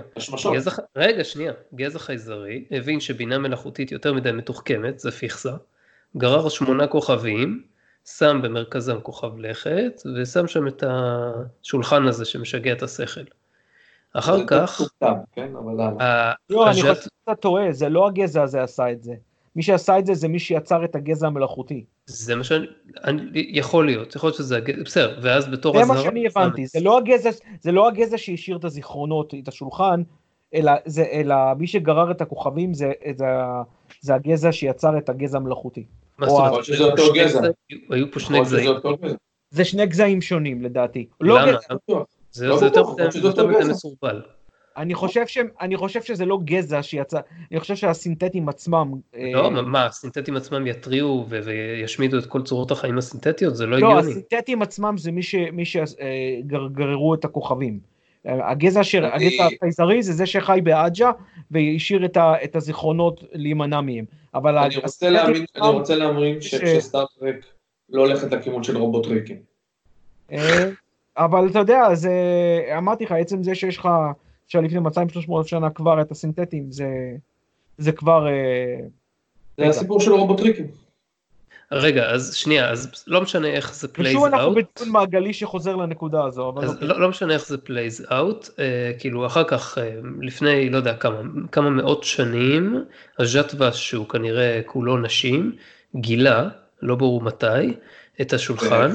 גזע, רגע, שנייה. גזע חייזרי הבין שבינה מלאכותית יותר מדי מתוחכמת, זה פיכסה, גרר שמונה כוכבים, שם במרכזם כוכב לכת, ושם שם את השולחן הזה שמשגע את השכל. אחר זה כך, כן, אבל למה? ה- לא, אני חושב שאתה טועה, זה לא הגזע הזה עשה את זה. מי שעשה את זה זה מי שיצר את הגזע המלאכותי. זה מה שאני, אני, יכול להיות, יכול להיות שזה, הגזע- בסדר, ואז בתור זה מה שאני הבנתי, זה לא הגזע, זה לא הגזע שהשאיר את הזיכרונות, את השולחן, אלא, זה, אלא מי שגרר את הכוכבים זה, זה, זה הגזע שיצר את הגזע המלאכותי. מה זאת אומרת, יכול שזה אותו גזע. היו פה שני גזעים. זה שני גזעים שונים לדעתי. לא למה? זה לא זה יותר מדי-. מסורבל. אני חושב, ש, אני חושב שזה לא גזע שיצא, אני חושב שהסינתטים עצמם... לא, אה, מה, הסינתטים עצמם יתריעו ו- וישמידו את כל צורות החיים הסינתטיות? זה לא לא, הגיוני. הסינתטים עצמם זה מי, ש, מי שגררו את הכוכבים. אה, הגזע, ש... אני- הגזע החייזרי זה זה שחי בעג'ה והשאיר את, ה... את הזיכרונות להימנע מהם. אבל אני רוצה להאמין, אני רוצה להאמין ש- ש- שסטארט-טרק לא הולכת לכיוון של רובוטריקים. אה, אבל אתה יודע, זה, אמרתי לך, עצם זה שיש לך, שלפני 200-300 שנה כבר את הסינתטים, זה, זה כבר... אה, זה. הסיפור של רובוטריקים. רגע, אז שנייה, אז לא משנה איך זה plays ושוב אנחנו out. בדיון מעגלי שחוזר לנקודה הזו, אבל אז אוקיי. לא, לא משנה איך זה plays out, uh, כאילו אחר כך, uh, לפני לא יודע כמה, כמה מאות שנים, הז'טווש שהוא כנראה כולו נשים, גילה, לא ברור מתי, את השולחן,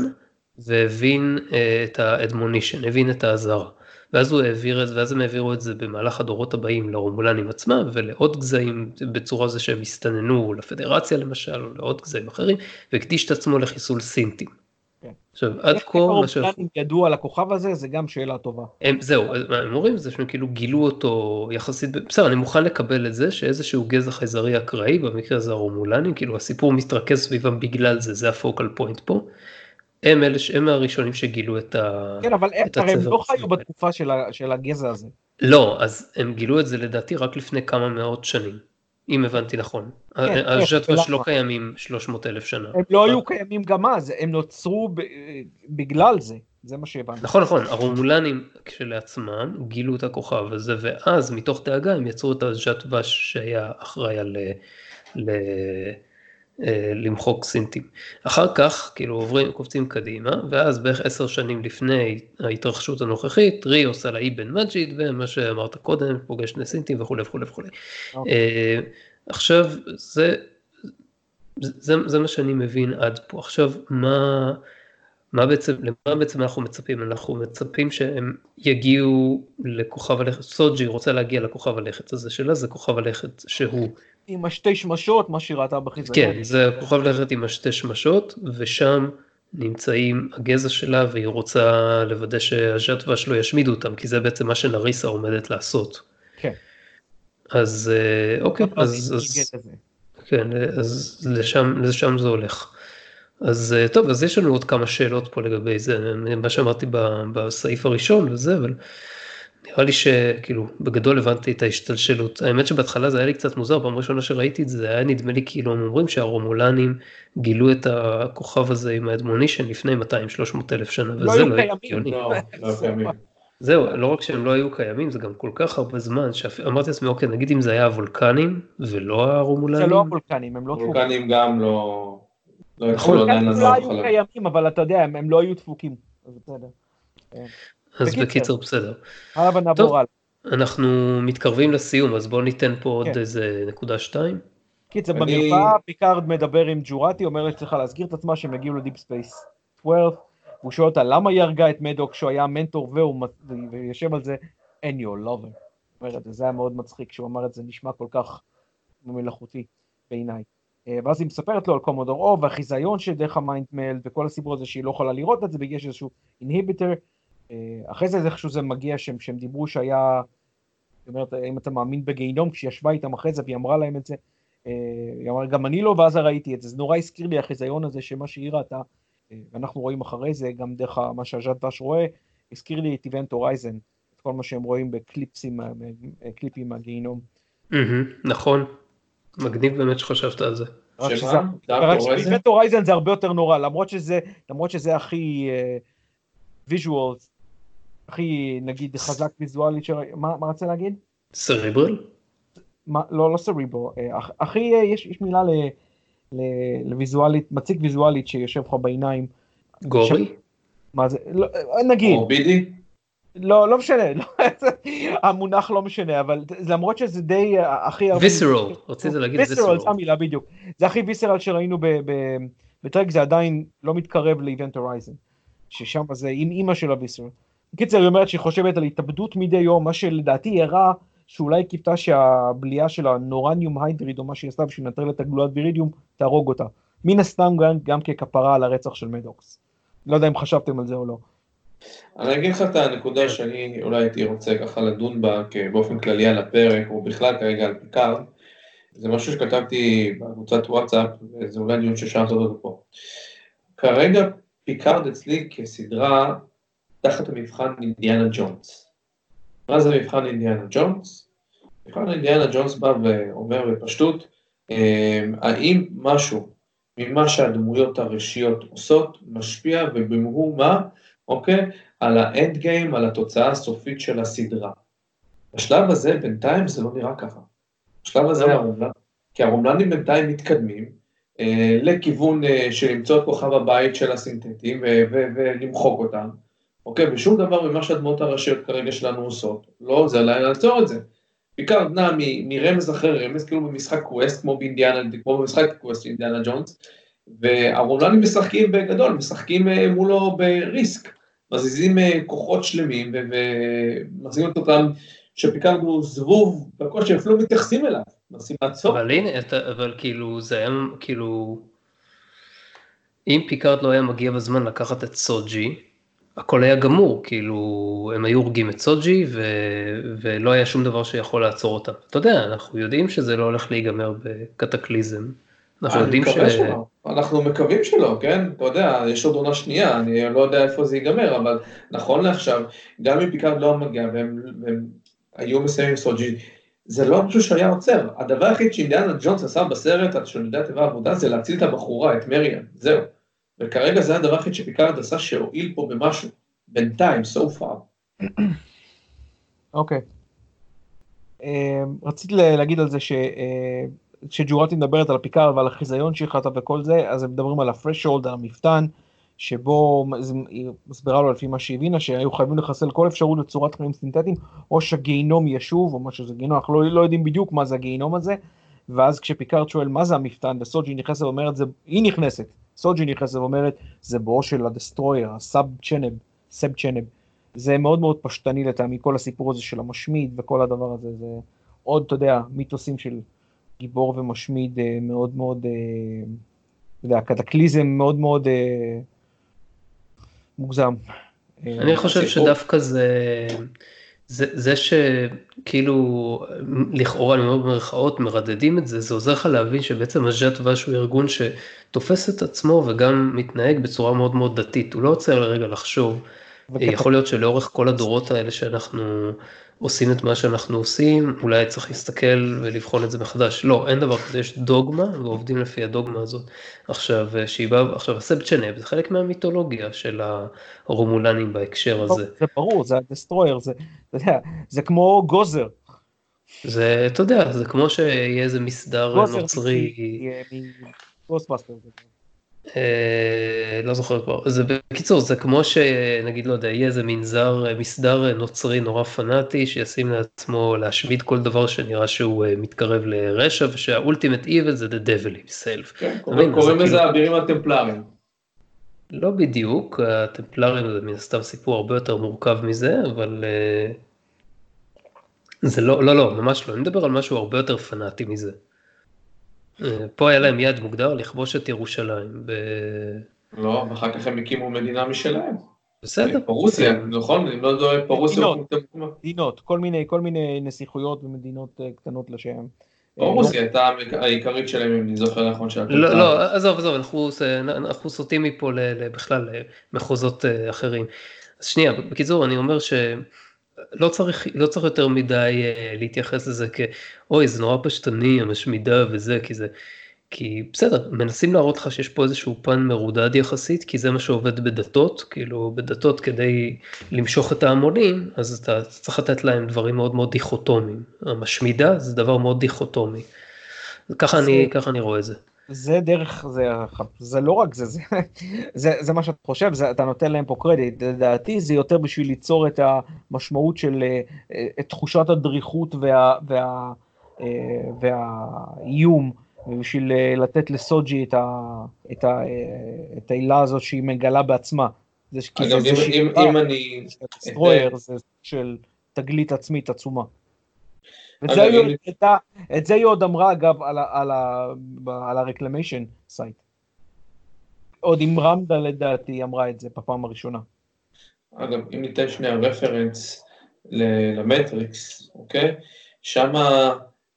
והבין uh, את האדמונישן, הבין את האזהרה. ואז הוא העביר את זה, ואז הם העבירו את זה במהלך הדורות הבאים לרומולנים עצמם, ולעוד גזעים בצורה זה שהם הסתננו לפדרציה למשל, או לעוד גזעים אחרים, והקדיש את עצמו לחיסול סינטים. כן. עכשיו, עד איך כה, שאנחנו... הרומולנים ידעו על הכוכב הזה, זה גם שאלה טובה. הם, זהו, הם אומרים זה שהם כאילו גילו אותו יחסית, בסדר, אני מוכן לקבל את זה שאיזשהו גזע חייזרי אקראי, במקרה הזה הרומולנים, כאילו הסיפור מתרכז סביבם בגלל זה, זה הפוקל פוינט פה. הם אלה, ש- הם הראשונים שגילו את ה... כן, אבל הרי הם לא. חיו בתקופה של ה- של הגזע הזה. לא, אז הם גילו את זה לדעתי רק לפני כמה מאות שנים, אם הבנתי נכון. כן, הז'טווש לא ולמה? קיימים 300 אלף שנה. הם לא היו קיימים גם אז, הם נוצרו ב- בגלל זה, זה מה שהבנתי. נכון נכון הרומולנים כשלעצמם גילו את הכוכב הזה ואז מתוך דאגה הם יצרו את הז'טווש שהיה אחראי על ל, אה, למחוק סינטים. אחר כך כאילו עוברים קופצים קדימה ואז בערך עשר שנים לפני ההתרחשות הנוכחית רי עושה לה אבן מג'יד ומה שאמרת קודם פוגש שני סינטים וכולי וכולי וכולי. אוקיי. אה, עכשיו זה, זה, זה מה שאני מבין עד פה עכשיו מה. מה בעצם, למה בעצם אנחנו מצפים? אנחנו מצפים שהם יגיעו לכוכב הלכת, סוג'י רוצה להגיע לכוכב הלכת הזה שלה, זה כוכב הלכת שהוא, עם השתי שמשות, מה שהיא ראתה בחיזיון. כן, זה כוכב הלכת עם השתי שמשות, ושם נמצאים הגזע שלה, והיא רוצה לוודא שהז'טווש לא ישמידו אותם, כי זה בעצם מה שנריסה עומדת לעשות. כן. אז אה, אוקיי, אז, אז, אז... כן, אז לשם, לשם זה הולך. אז אה, טוב, אז יש לנו עוד כמה שאלות פה לגבי זה, מה שאמרתי בסעיף הראשון וזה, אבל נראה לי שכאילו בגדול הבנתי את ההשתלשלות. האמת שבהתחלה זה היה לי קצת מוזר, פעם ראשונה שראיתי את זה, היה נדמה לי כאילו הם אומרים שהרומולנים גילו את הכוכב הזה עם האדמונישן לפני 200-300 אלף שנה, לא וזה היו לא קיימים. הגיוני. לא, לא קיימים. זהו, לא רק שהם לא היו קיימים, זה גם כל כך הרבה זמן, שאמרתי לעצמי, אוקיי, נגיד אם זה היה הוולקנים ולא הרומולנים, זה לא הוולקנים, הם לא דפוקים. וולקנים גם לא... לא וולקנים לא היו. קיימים, אבל אתה יודע, הם הם לא היו דפוקים. אז. בקיצר בסדר. הלאה ונעבור טוב. הלאה. אנחנו מתקרבים לסיום, אז בואו ניתן פה עוד כן. איזה נקודה שתיים. קיצר, אני- במרפאה פיקארד מדבר עם ג'ורטי, אומר לה שצריכה להסגיר את עצמה שהם הגיעו ל Deep Space 12, והוא שואל אותה למה היא הרגה את מדוקס שהוא היה מנטור והוא ויושב על זה, and your lover. אומרת, זה היה מאוד מצחיק כשהוא אמר את זה, נשמע כל כך מלאכותי בעיניי. אה, ואז היא מספרת לו על Commodore או והחיזיון שדרך ה mind meld וכל הסיפור הזה שהיא לא יכולה לראות את זה בגלל שיש איזשהו inhibitor. אחרי זה איכשהו זה מגיע שהם, שהם דיברו שהיה, היא אומרת, האם אתה מאמין בגיהינום, כשהיא ישבה איתם אחרי זה והיא אמרה להם את זה, אה, היא אמרה גם אני לא ואז ראיתי את זה, זה נורא הזכיר לי החיזיון הזה שמה שהיא ראתה, אה, ואנחנו רואים אחרי זה גם דרך ה- מה שהז'אט ואש רואה, הזכיר לי את Event Horizon, את כל מה שהם רואים בקליפסים, קליפים מהגיהינום. נכון. מגניב באמת שחשבת על זה. רק Horizon? זה הרבה יותר נורא, למרות שזה, למרות שזה הכי visual, הכי נגיד חזק ויזואלית, של- מה מה רצית להגיד? סריברל? מה, לא, לא סריבו, אה, הכ- הכי, אה, יש, יש מילה ל, ל, לוויזואלית, מציג ויזואלית שיושב לך בעיניים, גורי? מה זה, לא, אה, נגיד, מורבידי? לא, לא משנה, לא, המונח לא משנה, אבל למרות שזה די הכי הרבה... ויסרל, רציתי להגיד ויסרל, ויסרל. זו המילה בדיוק. זה הכי ויסרל שראינו ב- ב- בטרק, זה עדיין לא מתקרב לאיבנט הורייזן, ששם זה עם אימא של הוויסרל. בקיצר, היא אומרת שהיא חושבת על התאבדות מדי יום, מה שלדעתי הראה שאולי קיוותה שהבליעה של ה noranium hydride, או מה שהיא עשתה בשביל לנטרל את הגלולת viridium, תהרוג אותה. מן הסתם גם, גם ככפרה על הרצח של מדוקס. לא יודע אם חשבתם על זה או לא. אני אגיד לך את הנקודה שאני אולי הייתי רוצה ככה לדון בה באופן כללי על הפרק, או בכלל כרגע על פיקארד. זה משהו שכתבתי בקבוצת וואטסאפ, וזה אולי דיון ששאלת אותו פה. כרגע פיקארד אצלי כסדרה תחת המבחן אינדיאנה ג'ונס. מה זה מבחן אינדיאנה ג'ונס? מבחן אינדיאנה ג'ונס בא ואומר בפשטות, אה, האם משהו ממה שהדמויות הראשיות עושות משפיע ובמהור מה אוקיי? על ה endgame, על התוצאה הסופית של הסדרה. בשלב הזה בינתיים זה לא נראה ככה. בשלב הזה? הרומלן, כי הרומולנים בינתיים מתקדמים אה, לכיוון אה, של למצוא את כוכב הבית של הסינתטים ולמחוק אותם, אוקיי? ושום דבר ממה שהדמות הראשיות כרגע שלנו עושות לא עוזר להם לעצור את זה. בעיקר נע מרמז אחרי רמז, כאילו במשחק quest, כמו באינדיאנה, כמו במשחק quest אינדיאנה ג'ונס, והרומולנים משחקים בגדול, משחקים אה, מולו ב Risk, מזיזים אה, כוחות שלמים ו- ומחזיקים אותם שפיקארד הוא זבוב, בקושי אפילו מתייחסים אליו, מנסים לעצור. אבל הנה, אתה, אבל כאילו, זה היה, כאילו, אם פיקארד לא היה מגיע בזמן לקחת את סוג'י, הכל היה גמור, כאילו, הם היו הורגים את סוג'י, ו, ולא היה שום דבר שיכול לעצור אותם. אתה יודע, אנחנו יודעים שזה לא הולך להיגמר בקטקליזם. אנחנו יודעים ש... שלא, אנחנו מקווים שלא, כן? אתה יודע, יש עוד עונה שנייה, אני לא יודע איפה זה ייגמר, אבל נכון לעכשיו, גם אם פיקארד לא מגיע והם, והם היו מסיימים עם סוג'י, זה לא משהו שהיה עוצר. הדבר היחיד שאינדיאנה ג'ונס עשה בסרט על שודדי התיבה האבודה זה להציל את הבחורה, את מריאן, זהו. וכרגע זה הדבר היחיד שפיקארד עשה שהועיל פה במשהו, בינתיים, so far. אוקיי. אה, רציתי להגיד על זה ש... אה, כשג'ורטי מדברת עם פיקארד ועל החיזיון שהחלטה וכל זה, אז הם מדברים על ה threshold, על המפתן, שבו היא מסבירה לו לפי מה שהיא הבינה, שהיו חייבים לחסל כל אפשרות לצורת חיים סינתטיים, או שהגיהינום ישוב, או משהו שזה גיהינום, אנחנו לא, לא יודעים בדיוק מה זה הגיהינום הזה, ואז כשפיקארד שואל מה זה המפתן, וסוג'י נכנסת ואומרת, היא נכנסת, סוג'י נכנסת ואומרת, זה בואו של ה destroyer, ה Seb-Cheneb, Seb-Cheneb. זה מאוד מאוד פשטני לטעמי, כל הסיפור הזה של המשמיד וכל הדבר הזה, זה עוד, אתה יודע, מיתוסים של גיבור ומשמיד אה, מאוד מאוד, אה, אתה יודע, קטקליזם מאוד מאוד אה, מוגזם. אני חושב שדווקא זה, זה, זה שכאילו לכאורה אני אומר במרכאות מרדדים את זה, זה עוזר לך להבין שבעצם הז'אט ואש הוא ארגון שתופס את עצמו וגם מתנהג בצורה מאוד מאוד דתית, הוא לא עוצר לרגע לחשוב, וקט- יכול להיות שלאורך כל הדורות האלה שאנחנו עושים את מה שאנחנו עושים, אולי צריך להסתכל ולבחון את זה מחדש. לא, אין דבר כזה, יש דוגמה ועובדים לפי הדוגמה הזאת. עכשיו, שהיא באה, עכשיו הסב צ'נב זה חלק מהמיתולוגיה של הרומולנים בהקשר הזה. זה ברור, זה הדסטרויר, זה, אתה יודע, זה כמו גוזר. זה, אתה יודע, זה כמו שיהיה איזה מסדר נוצרי. אה, לא זוכר כבר, זה בקיצור זה כמו שנגיד לא יודע יהיה איזה מנזר מסדר נוצרי נורא פנאטי שישים לעצמו להשמיד כל דבר שנראה שהוא אה, מתקרב לרשע ושהאולטימט איבל זה the devil himself. כן, קוראים לזה כאילו- האבירים הטמפלרים. לא בדיוק, הטמפלרים זה מן הסתם סיפור הרבה יותר מורכב מזה, אבל אה, זה לא, לא, לא, ממש לא, אני מדבר על משהו הרבה יותר פנאטי מזה. אה, פה היה להם יעד מוגדר לכבוש את ירושלים. ב... לא, ואחר כך הם הקימו מדינה משלהם. בסדר. פרוסיה, נכון? אני לא יודע, פרוסיה. מדינות. מדינות, כל מיני, כל מיני נסיכויות ומדינות אה, קטנות לשם. פרוסיה הייתה העיקרית שלהם, אם אני זוכר נכון. לא. לא, עזוב, עזוב, אנחנו, סוטים מפה בכלל למחוזות אה, אחרים. אז שנייה, בקיצור, אני אומר שלא צריך, לא צריך יותר מדי אה, להתייחס לזה כאוי, זה נורא פשטני, המשמידה וזה, כי זה, כי בסדר, מנסים להראות לך שיש פה איזשהו פן מרודד יחסית, כי זה מה שעובד בדתות, כאילו בדתות כדי למשוך את ההמונים, אז אתה צריך לתת להם דברים מאוד מאוד דיכוטומיים. המשמידה זה דבר מאוד דיכוטומי. ככה אני, ככה אני רואה את זה. זה דרך, זה, זה לא רק זה, זה, זה, זה מה שאתה חושב, זה, אתה נותן להם פה קרדיט, לדעתי זה יותר בשביל ליצור את המשמעות של, אה, את תחושת הדריכות וה, וה, אה, והאיום, בשביל אה, לתת לסוג'י את, ה, את, ה, את העילה הזאת שהיא מגלה בעצמה. זה, אגב, אם- זה אם- אם אני... דסטרויר זה של תגלית עצמית עצומה. אגב, זה היא אם- את ה- את זה היא עוד אמרה אגב על על על ה reclamation site. עוד עם רמדה לדעתי היא אמרה את זה בפעם הראשונה. אגב, אם ניתן שנייה reference למטריקס, אוקיי? שם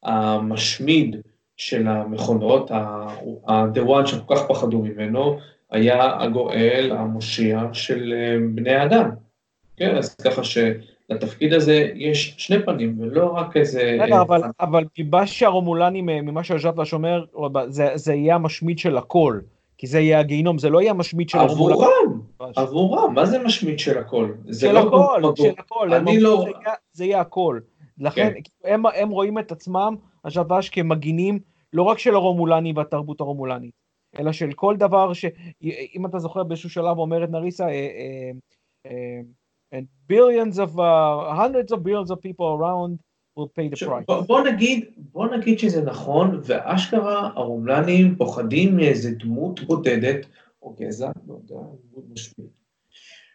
המשמיד של המכונות, ה-The One שכל כך פחדו ממנו, היה הגואל, המושיע של אה, בני האדם. כן, אז ככה שלתפקיד הזה יש שני פנים, ולא רק איזה... רגע, אה, אבל, אבל מה שהרומולנים, ממה שהז'אטווש אומר, זה, זה יהיה המשמיד של הכל. כי זה יהיה הגיהינום, זה לא יהיה המשמיד של עבורם, הרומולנים. עבורם, מה זה משמיד של הכל? של לא הכל, של הכל. לא- זה יהיה- זה יהיה הכל. לכן, כן. הם, הם רואים את עצמם, הז'אטווש, כמגינים, לא רק של הרומולני והתרבות הרומולנית, אלא של כל דבר ש... אם אתה זוכר באיזשהו שלב אומרת נריסה, אה, אה, אה, and billions of, uh, hundreds of billions of people around will pay the price. בוא, בוא נגיד, בוא נגיד שזה נכון, ואשכרה הרומלנים פוחדים מאיזה דמות בודדת, או גזע, לא יודע, דמות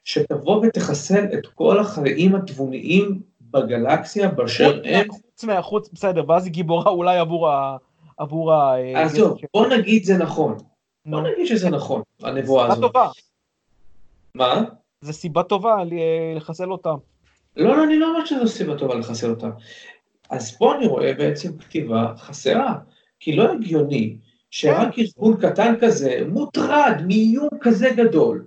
שתבוא ותחסל את כל החיים התבוניים בגלקסיה באשר הם. חוץ מהחוץ, בסדר, ואז היא גיבורה אולי עבור ה... עבור ה... עזוב, בוא נגיד זה נכון. בוא נגיד שזה נכון, הנבואה סיבה הזאת. טובה, מה? זו סיבה טובה לחסל אותם. לא, לא, אני לא אומר שזו סיבה טובה לחסל אותם. אז פה אני רואה בעצם כתיבה חסרה, כי לא הגיוני שרק ארגון קטן כזה מוטרד מאיום כזה גדול,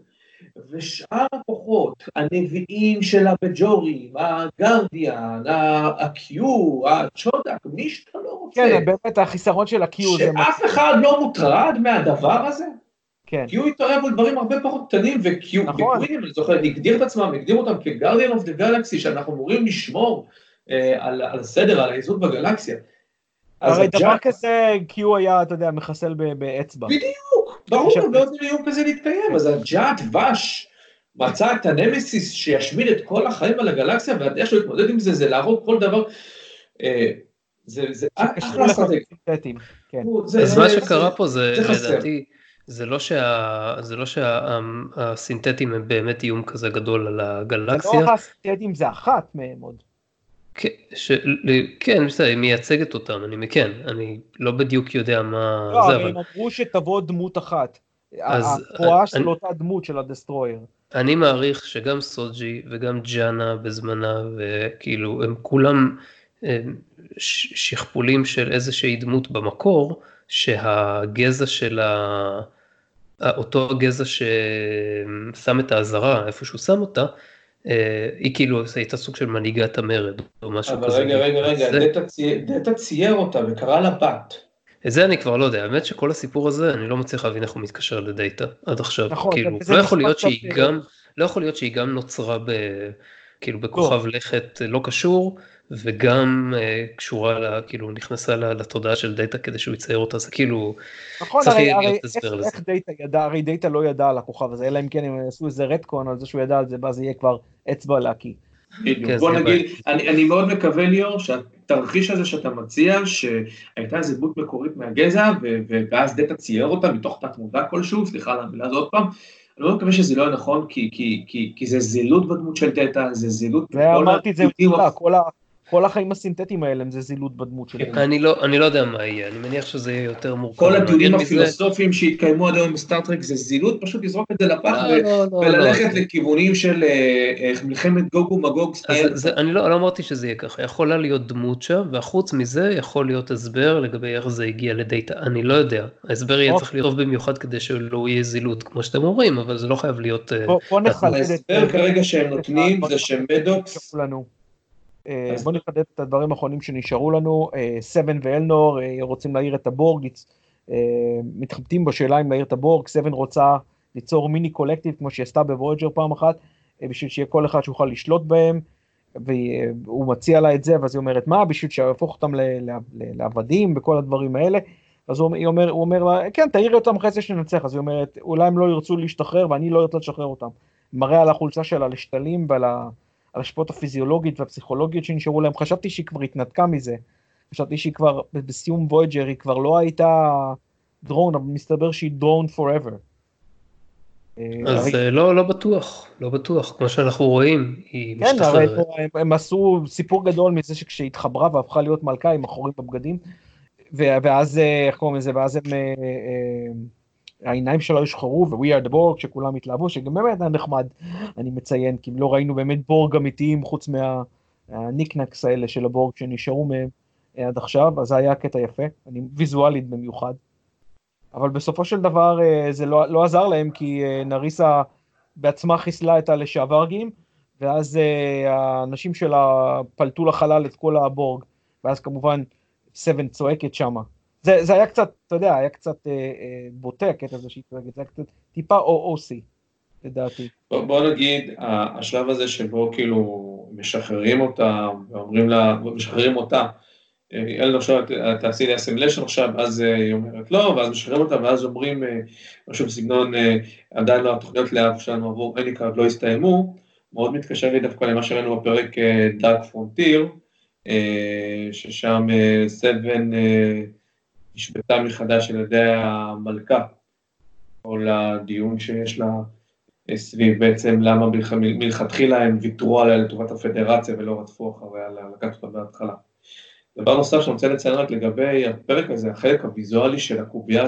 ושאר הכוחות, הנביאים של הבג'ורים, הגרדיאן, ה-Q, הצ'ודק, מי שאתה לא רוצה, כן, באמת החיסרון של ה-Q זה... שאף אחד לא מוטרד מהדבר הזה? כן. Q התערב על דברים הרבה פחות קטנים, ו-Q, נכון. וקווינים, אני זוכר, הגדיר את עצמם, הגדיר אותם כ-Guardian of the Galaxy, שאנחנו אמורים לשמור אה, על, על הסדר, על האיזון בגלקסיה. הרי דבר כזה Q היה, אתה יודע, מחסל באצבע. בדיוק, ברור, עכשיו- לא עוד איום כזה להתקיים, אז הג'אט וש מצא את הנמסיס שישמיד את כל החיים על הגלקסיה, והדרך שלו להתמודד עם זה, זה להרוג כל דבר. אה, זה, זה אחלה סינתטיים, כן. זה- אז זה- מה זה- שקרה פה זה, זה. לדעתי, זה לא שה- זה לא שהסינתטים הם באמת איום כזה גדול על הגלקסיה. לא הסינתטיים זה אחת מהם עוד. כן, כן, בסדר, היא מייצגת אותם, אני כן, אני לא בדיוק יודע מה לא, זה, אבל הם אמרו שתבוא דמות אחת. הפרועה של אותה דמות של הדסטרויר. אני מעריך שגם סוג'י וגם ג'אנה בזמנה, וכאילו הם כולם שכפולים של איזושהי דמות במקור, שהגזע של ה... אותו גזע ששם את האזהרה איפה שהוא שם אותה, היא כאילו הייתה סוג של מנהיגת המרד או משהו אבל כזה. רגע, רגע, רגע, זה- דטה צי- דטה צייר אותה וקרא לה בת. את זה אני כבר לא יודע, האמת שכל הסיפור הזה אני לא מצליח להבין איך הוא מתקשר לדאטה עד עכשיו, נכון, כאילו לא יכול להיות שהיא אה, גם, לא יכול להיות שהיא גם נוצרה ב, כאילו בכוכב לכת לא קשור, וגם אה, קשורה, לה, כאילו נכנסה לה, לתודעה של דאטה כדי שהוא יצייר אותה, זה כאילו, נכון, צריך הרי, הרי איך, איך דאטה ידע, הרי דאטה לא ידע על הכוכב הזה, אלא אם כן הם יעשו איזה retcon על זה שהוא ידע על זה, ואז יהיה כבר אצבע להקיא. כן, בוא נגיד, אני, אני מאוד מקווה ליאור שהתרחיש הזה שאתה מציע, שהייתה איזה דמות מקורית מהגזע, ואז דאטה צייר אותה מתוך תת מודע כלשהו, סליחה על המילה הזאת עוד פעם, אני מאוד מקווה שזה לא נכון, כי, כי, כי, כי זה זילות בדמות של דאטה, זה זילות... ואמרתי את זה, כל, ה, כל החיים הסינתטיים האלה זה זילות בדמות שלהם. אני לא, אני לא יודע מה יהיה, אני מניח שזה יהיה יותר מורכב. כל הדיונים הפילוסופיים שהתקיימו עד היום ב Star Trek זה זילות, פשוט לזרוק את זה לפח לא, לא, לא, וללכת לכיוונים של אה, אה, מלחמת גוג ומגוג. אני לא אמרתי שזה יהיה ככה, יכולה להיות דמות שם, וחוץ מזה יכול להיות הסבר לגבי איך זה הגיע לדאטה, אני לא יודע. ההסבר יהיה צריך להיות במיוחד כדי שלא יהיה זילות, כמו שאתם אומרים, אבל זה לא חייב להיות... אה, בוא נחלק. ההסבר כרגע שהם נותנים זה שמדוקס... אה, בואו נחדד את הדברים האחרונים שנשארו לנו. אה, סבן ואלנור אה, רוצים להעיר את הבורג, מתחבטים בשאלה אם להעיר את הבורג, סבן רוצה ליצור מיני קולקטיב כמו שהיא עשתה בוויג'ר פעם אחת, בשביל שיהיה כל אחד שיוכל לשלוט בהם, והוא מציע לה את זה, ואז היא אומרת, מה, בשביל שיהפוך אותם לעבדים וכל הדברים האלה. אז הוא אומר, הוא אומר לה, כן, תעירי אותם אחרי זה שננצח. אז היא אומרת, אולי הם לא ירצו להשתחרר ואני לא ארצה לשחרר אותם. מראה על החולצה שלה לשתלים ועל ה... על השפעות הפיזיולוגית והפסיכולוגיות שנשארו להם, חשבתי שהיא כבר התנתקה מזה. חשבתי שהיא כבר, בסיום וויג'ר היא כבר לא הייתה דרון, אבל מסתבר שהיא דרון forever. אז הרי... לא, לא בטוח, לא בטוח, כמו שאנחנו רואים, היא כן, משתחררת. כן, הרי הם עשו סיפור גדול מזה שכשהתחברה והפכה להיות מלכה עם החורים בבגדים, ואז, איך קוראים לזה, ואז הם... העיניים שלו ישחרו ו-We are the Borg, שכולם התלהבו, שגם באמת היה נחמד, אני מציין, כי לא ראינו באמת בורג אמיתיים חוץ מהניקנקס האלה של הבורג שנשארו מהם אה, עד עכשיו, אז זה היה קטע יפה, אני ויזואלית במיוחד. אבל בסופו של דבר אה, זה לא, לא עזר להם, כי אה, נריסה בעצמה חיסלה את הלשעברגים, ואז האנשים שלה פלטו לחלל את כל הבורג, ואז כמובן סבן צועקת שמה. זה, זה היה קצת, אתה יודע, היה קצת אה, אה, בוטה הקטע הזה שהיא צועקת, זה היה קצת טיפה או-או-סי, לדעתי. בוא, בוא נגיד, השלב הזה שבו כאילו משחררים אותה, ואומרים לה, משחררים אותה, אלן עכשיו תעשי לי אסמלשן עכשיו, אז היא אומרת לא, ואז משחררים אותה, ואז אומרים משהו בסגנון, עדיין לא התוכניות לאב שלנו עבור אניקארד לא הסתיימו, מאוד מתקשר לי דווקא למה שראינו בפרק דארק פרונטיר, ששם סבן נשבתה מחדש על ידי המלכה, או לדיון שיש לה סביב בעצם למה מלכתחילה הם ויתרו עליה לטובת הפדרציה ולא רדפו אחריה לקחת אותה בהתחלה. דבר נוסף שאני רוצה לציין רק לגבי הפרק הזה, החלק הוויזואלי של הקובייה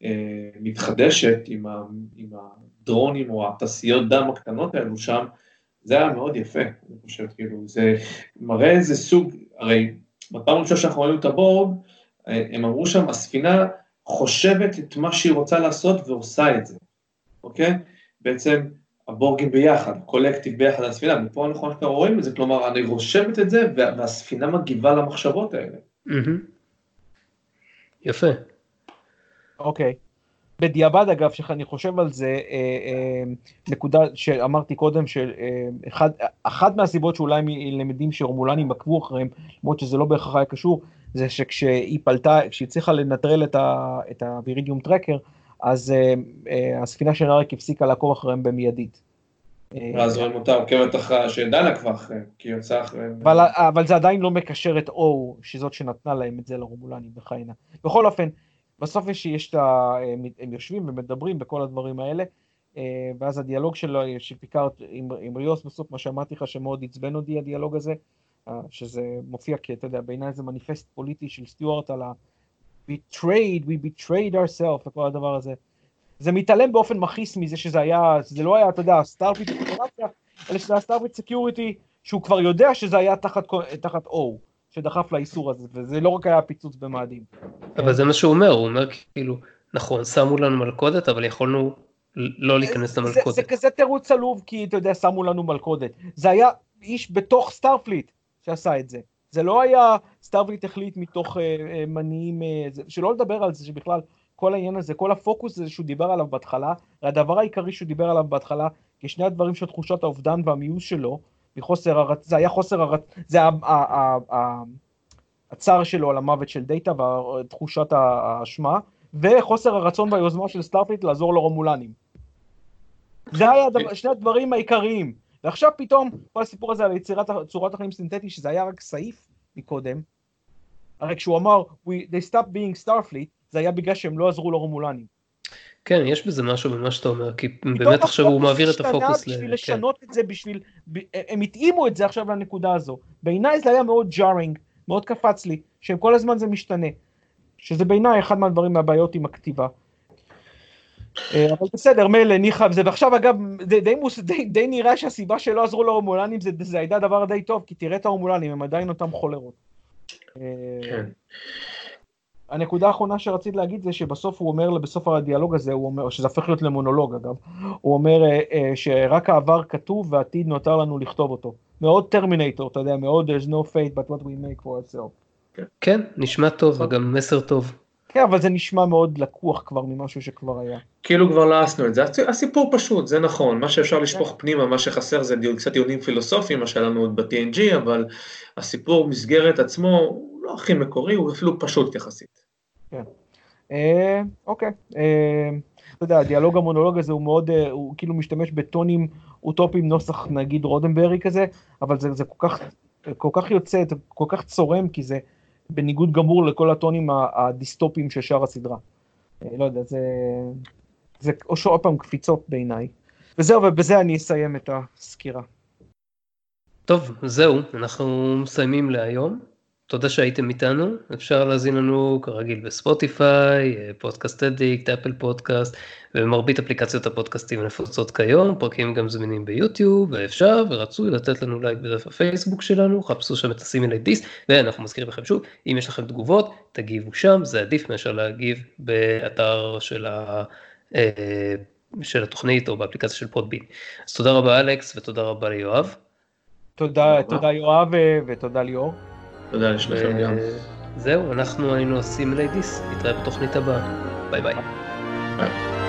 שמתחדשת עם, ה, עם הדרונים או התעשיות דם הקטנות האלו שם, זה היה מאוד יפה, אני חושב, כאילו, זה מראה איזה סוג, הרי בפעם הראשונה שאנחנו רואים את הבורג, הם אמרו שם, הספינה חושבת את מה שהיא רוצה לעשות ועושה את זה, אוקיי? בעצם הבורגים ביחד, קולקטיב ביחד הספינה, ופה אנחנו כבר רואים את זה, כלומר, אני רושמת את זה והספינה מגיבה למחשבות האלה. יפה. אוקיי. בדיעבד אגב, שאני חושב על זה, אה, אה, נקודה שאמרתי קודם, שאחת מהסיבות שאולי למדים שרומולנים עקבו אחריהם, למרות שזה לא בהכרח היה קשור, זה שכשהיא פלטה, כשהיא הצליחה לנטרל את, ה, את הווירידיום טרקר, אז uh, uh, הספינה של אריק הפסיקה לעקוב אחריהם במיידית. ואז רואים אותה עוקבת אחרי, שידע לה כבר אחרי, כי היא יוצאה אחריהם. אבל, אבל זה עדיין לא מקשר את או, שזאת שנתנה להם את זה לרומולנים בחיינה. בכל אופן, בסוף יש, יש את ה... הם יושבים ומדברים בכל הדברים האלה, ואז הדיאלוג שלו, של פיקארד עם, עם ריוס בסוף, מה שאמרתי לך שמאוד עצבן אותי הדיאלוג הזה, שזה מופיע כי אתה יודע, בעיניי זה מניפסט פוליטי של סטיוארט על ה... betrayed, we betrayed ourselves וכל הדבר הזה. זה מתעלם באופן מכעיס מזה שזה היה, זה לא היה, אתה יודע, Starfleet operation, אלא שזה היה Starfleet Security, שהוא כבר יודע שזה היה תחת, תחת Oh, שדחף לאיסור הזה, וזה לא רק היה פיצוץ במאדים. אבל זה מה שהוא אומר, הוא אומר כאילו, נכון, שמו לנו מלכודת, אבל יכולנו לא להיכנס למלכודת. זה, זה כזה תירוץ עלוב, כי אתה יודע, שמו לנו מלכודת. זה היה איש בתוך Starfleet, שעשה את זה. זה לא היה Starfleet החליט מתוך אה, אה, מניעים, אה, שלא לדבר על זה שבכלל כל העניין הזה, כל הפוקוס הזה שהוא דיבר עליו בהתחלה, והדבר העיקרי שהוא דיבר עליו בהתחלה, כי שני הדברים של תחושת האובדן והמיאוס שלו, מחוסר הרצ... זה היה חוסר הרצ... זה הצער שלו על המוות של דאטה ותחושת האשמה, וחוסר הרצון והיוזמה של Starfleet לעזור לרומולנים. זה היה הדבר, שני הדברים העיקריים. ועכשיו פתאום כל הסיפור הזה על יצירת צורת החיים סינתטי, שזה היה רק סעיף מקודם, הרי כשהוא אמר, We, they stopped being Starfleet, זה היה בגלל שהם לא עזרו לרומולנים. כן, יש בזה משהו במה שאתה אומר, כי באמת עכשיו הוא מעביר את הפוקוס ל... בשביל כן. לשנות את זה, בשביל... הם התאימו את זה עכשיו לנקודה הזו. בעיניי זה היה מאוד ג'ארינג, מאוד קפץ לי, שכל הזמן זה משתנה. שזה בעיניי אחד מהדברים מהבעיות עם הכתיבה. אה, אבל בסדר, מילא, ניחא וזה, ועכשיו אגב, די, די, די, די נראה שהסיבה שלא עזרו להורמולנים זה, זה הייתה דבר די טוב, כי תראה את ההורמולנים, הם עדיין אותם חולרות. אה, כן. הנקודה האחרונה שרציתי להגיד זה שבסוף הוא אומר, בסוף הדיאלוג הזה, הוא אומר, שזה הפך להיות למונולוג אגב, הוא אומר אה, שרק העבר כתוב והעתיד נותר לנו לכתוב אותו. מאוד טרמינטור, אתה יודע, מאוד there's no fate but what we make for ourselves. כן, נשמע טוב וגם מסר טוב. כן, אבל זה נשמע מאוד לקוח כבר ממשהו שכבר היה. כאילו כבר לעסנו את זה. הסיפור פשוט, זה נכון. מה שאפשר לשפוך פנימה, מה שחסר זה קצת דיונים פילוסופיים, מה שהיה לנו עוד ב-TNG, אבל הסיפור מסגרת עצמו הוא לא הכי מקורי, הוא אפילו פשוט יחסית. כן. אה, אוקיי. אה, אתה יודע, הדיאלוג המונולוג הזה הוא מאוד, אה, הוא כאילו משתמש בטונים אוטופיים נוסח נגיד רודנברי כזה, אבל זה, זה כל כך, כל כך יוצא, כל כך צורם, כי זה... בניגוד גמור לכל הטונים הדיסטופיים של שאר הסדרה. אה, לא יודע, זה... זה או שעוד פעם קפיצות בעיניי. וזהו, ובזה אני אסיים את הסקירה. טוב, זהו, אנחנו מסיימים להיום. תודה שהייתם איתנו, אפשר להזין לנו כרגיל בספוטיפיי, Podcast Addict, Apple Podcast ומרבית אפליקציות הפודקאסטים הנפוצות כיום, פרקים גם זמינים ביוטיוב, ואפשר ורצוי לתת לנו לייק בדף הפייסבוק שלנו, חפשו שם את Assimilate This, ואנחנו מזכירים לכם שוב, אם יש לכם תגובות, תגיבו שם, זה עדיף מאשר להגיב באתר של, ה, אה, של התוכנית או באפליקציה של Podbean. אז תודה רבה אלכס ותודה רבה ליואב. תודה, תודה יואב ותודה ליאור. תודה לשניכם גם. זהו, אנחנו היינו Assimilate This, נתראה בתוכנית הבאה. ביי ביי. ביי.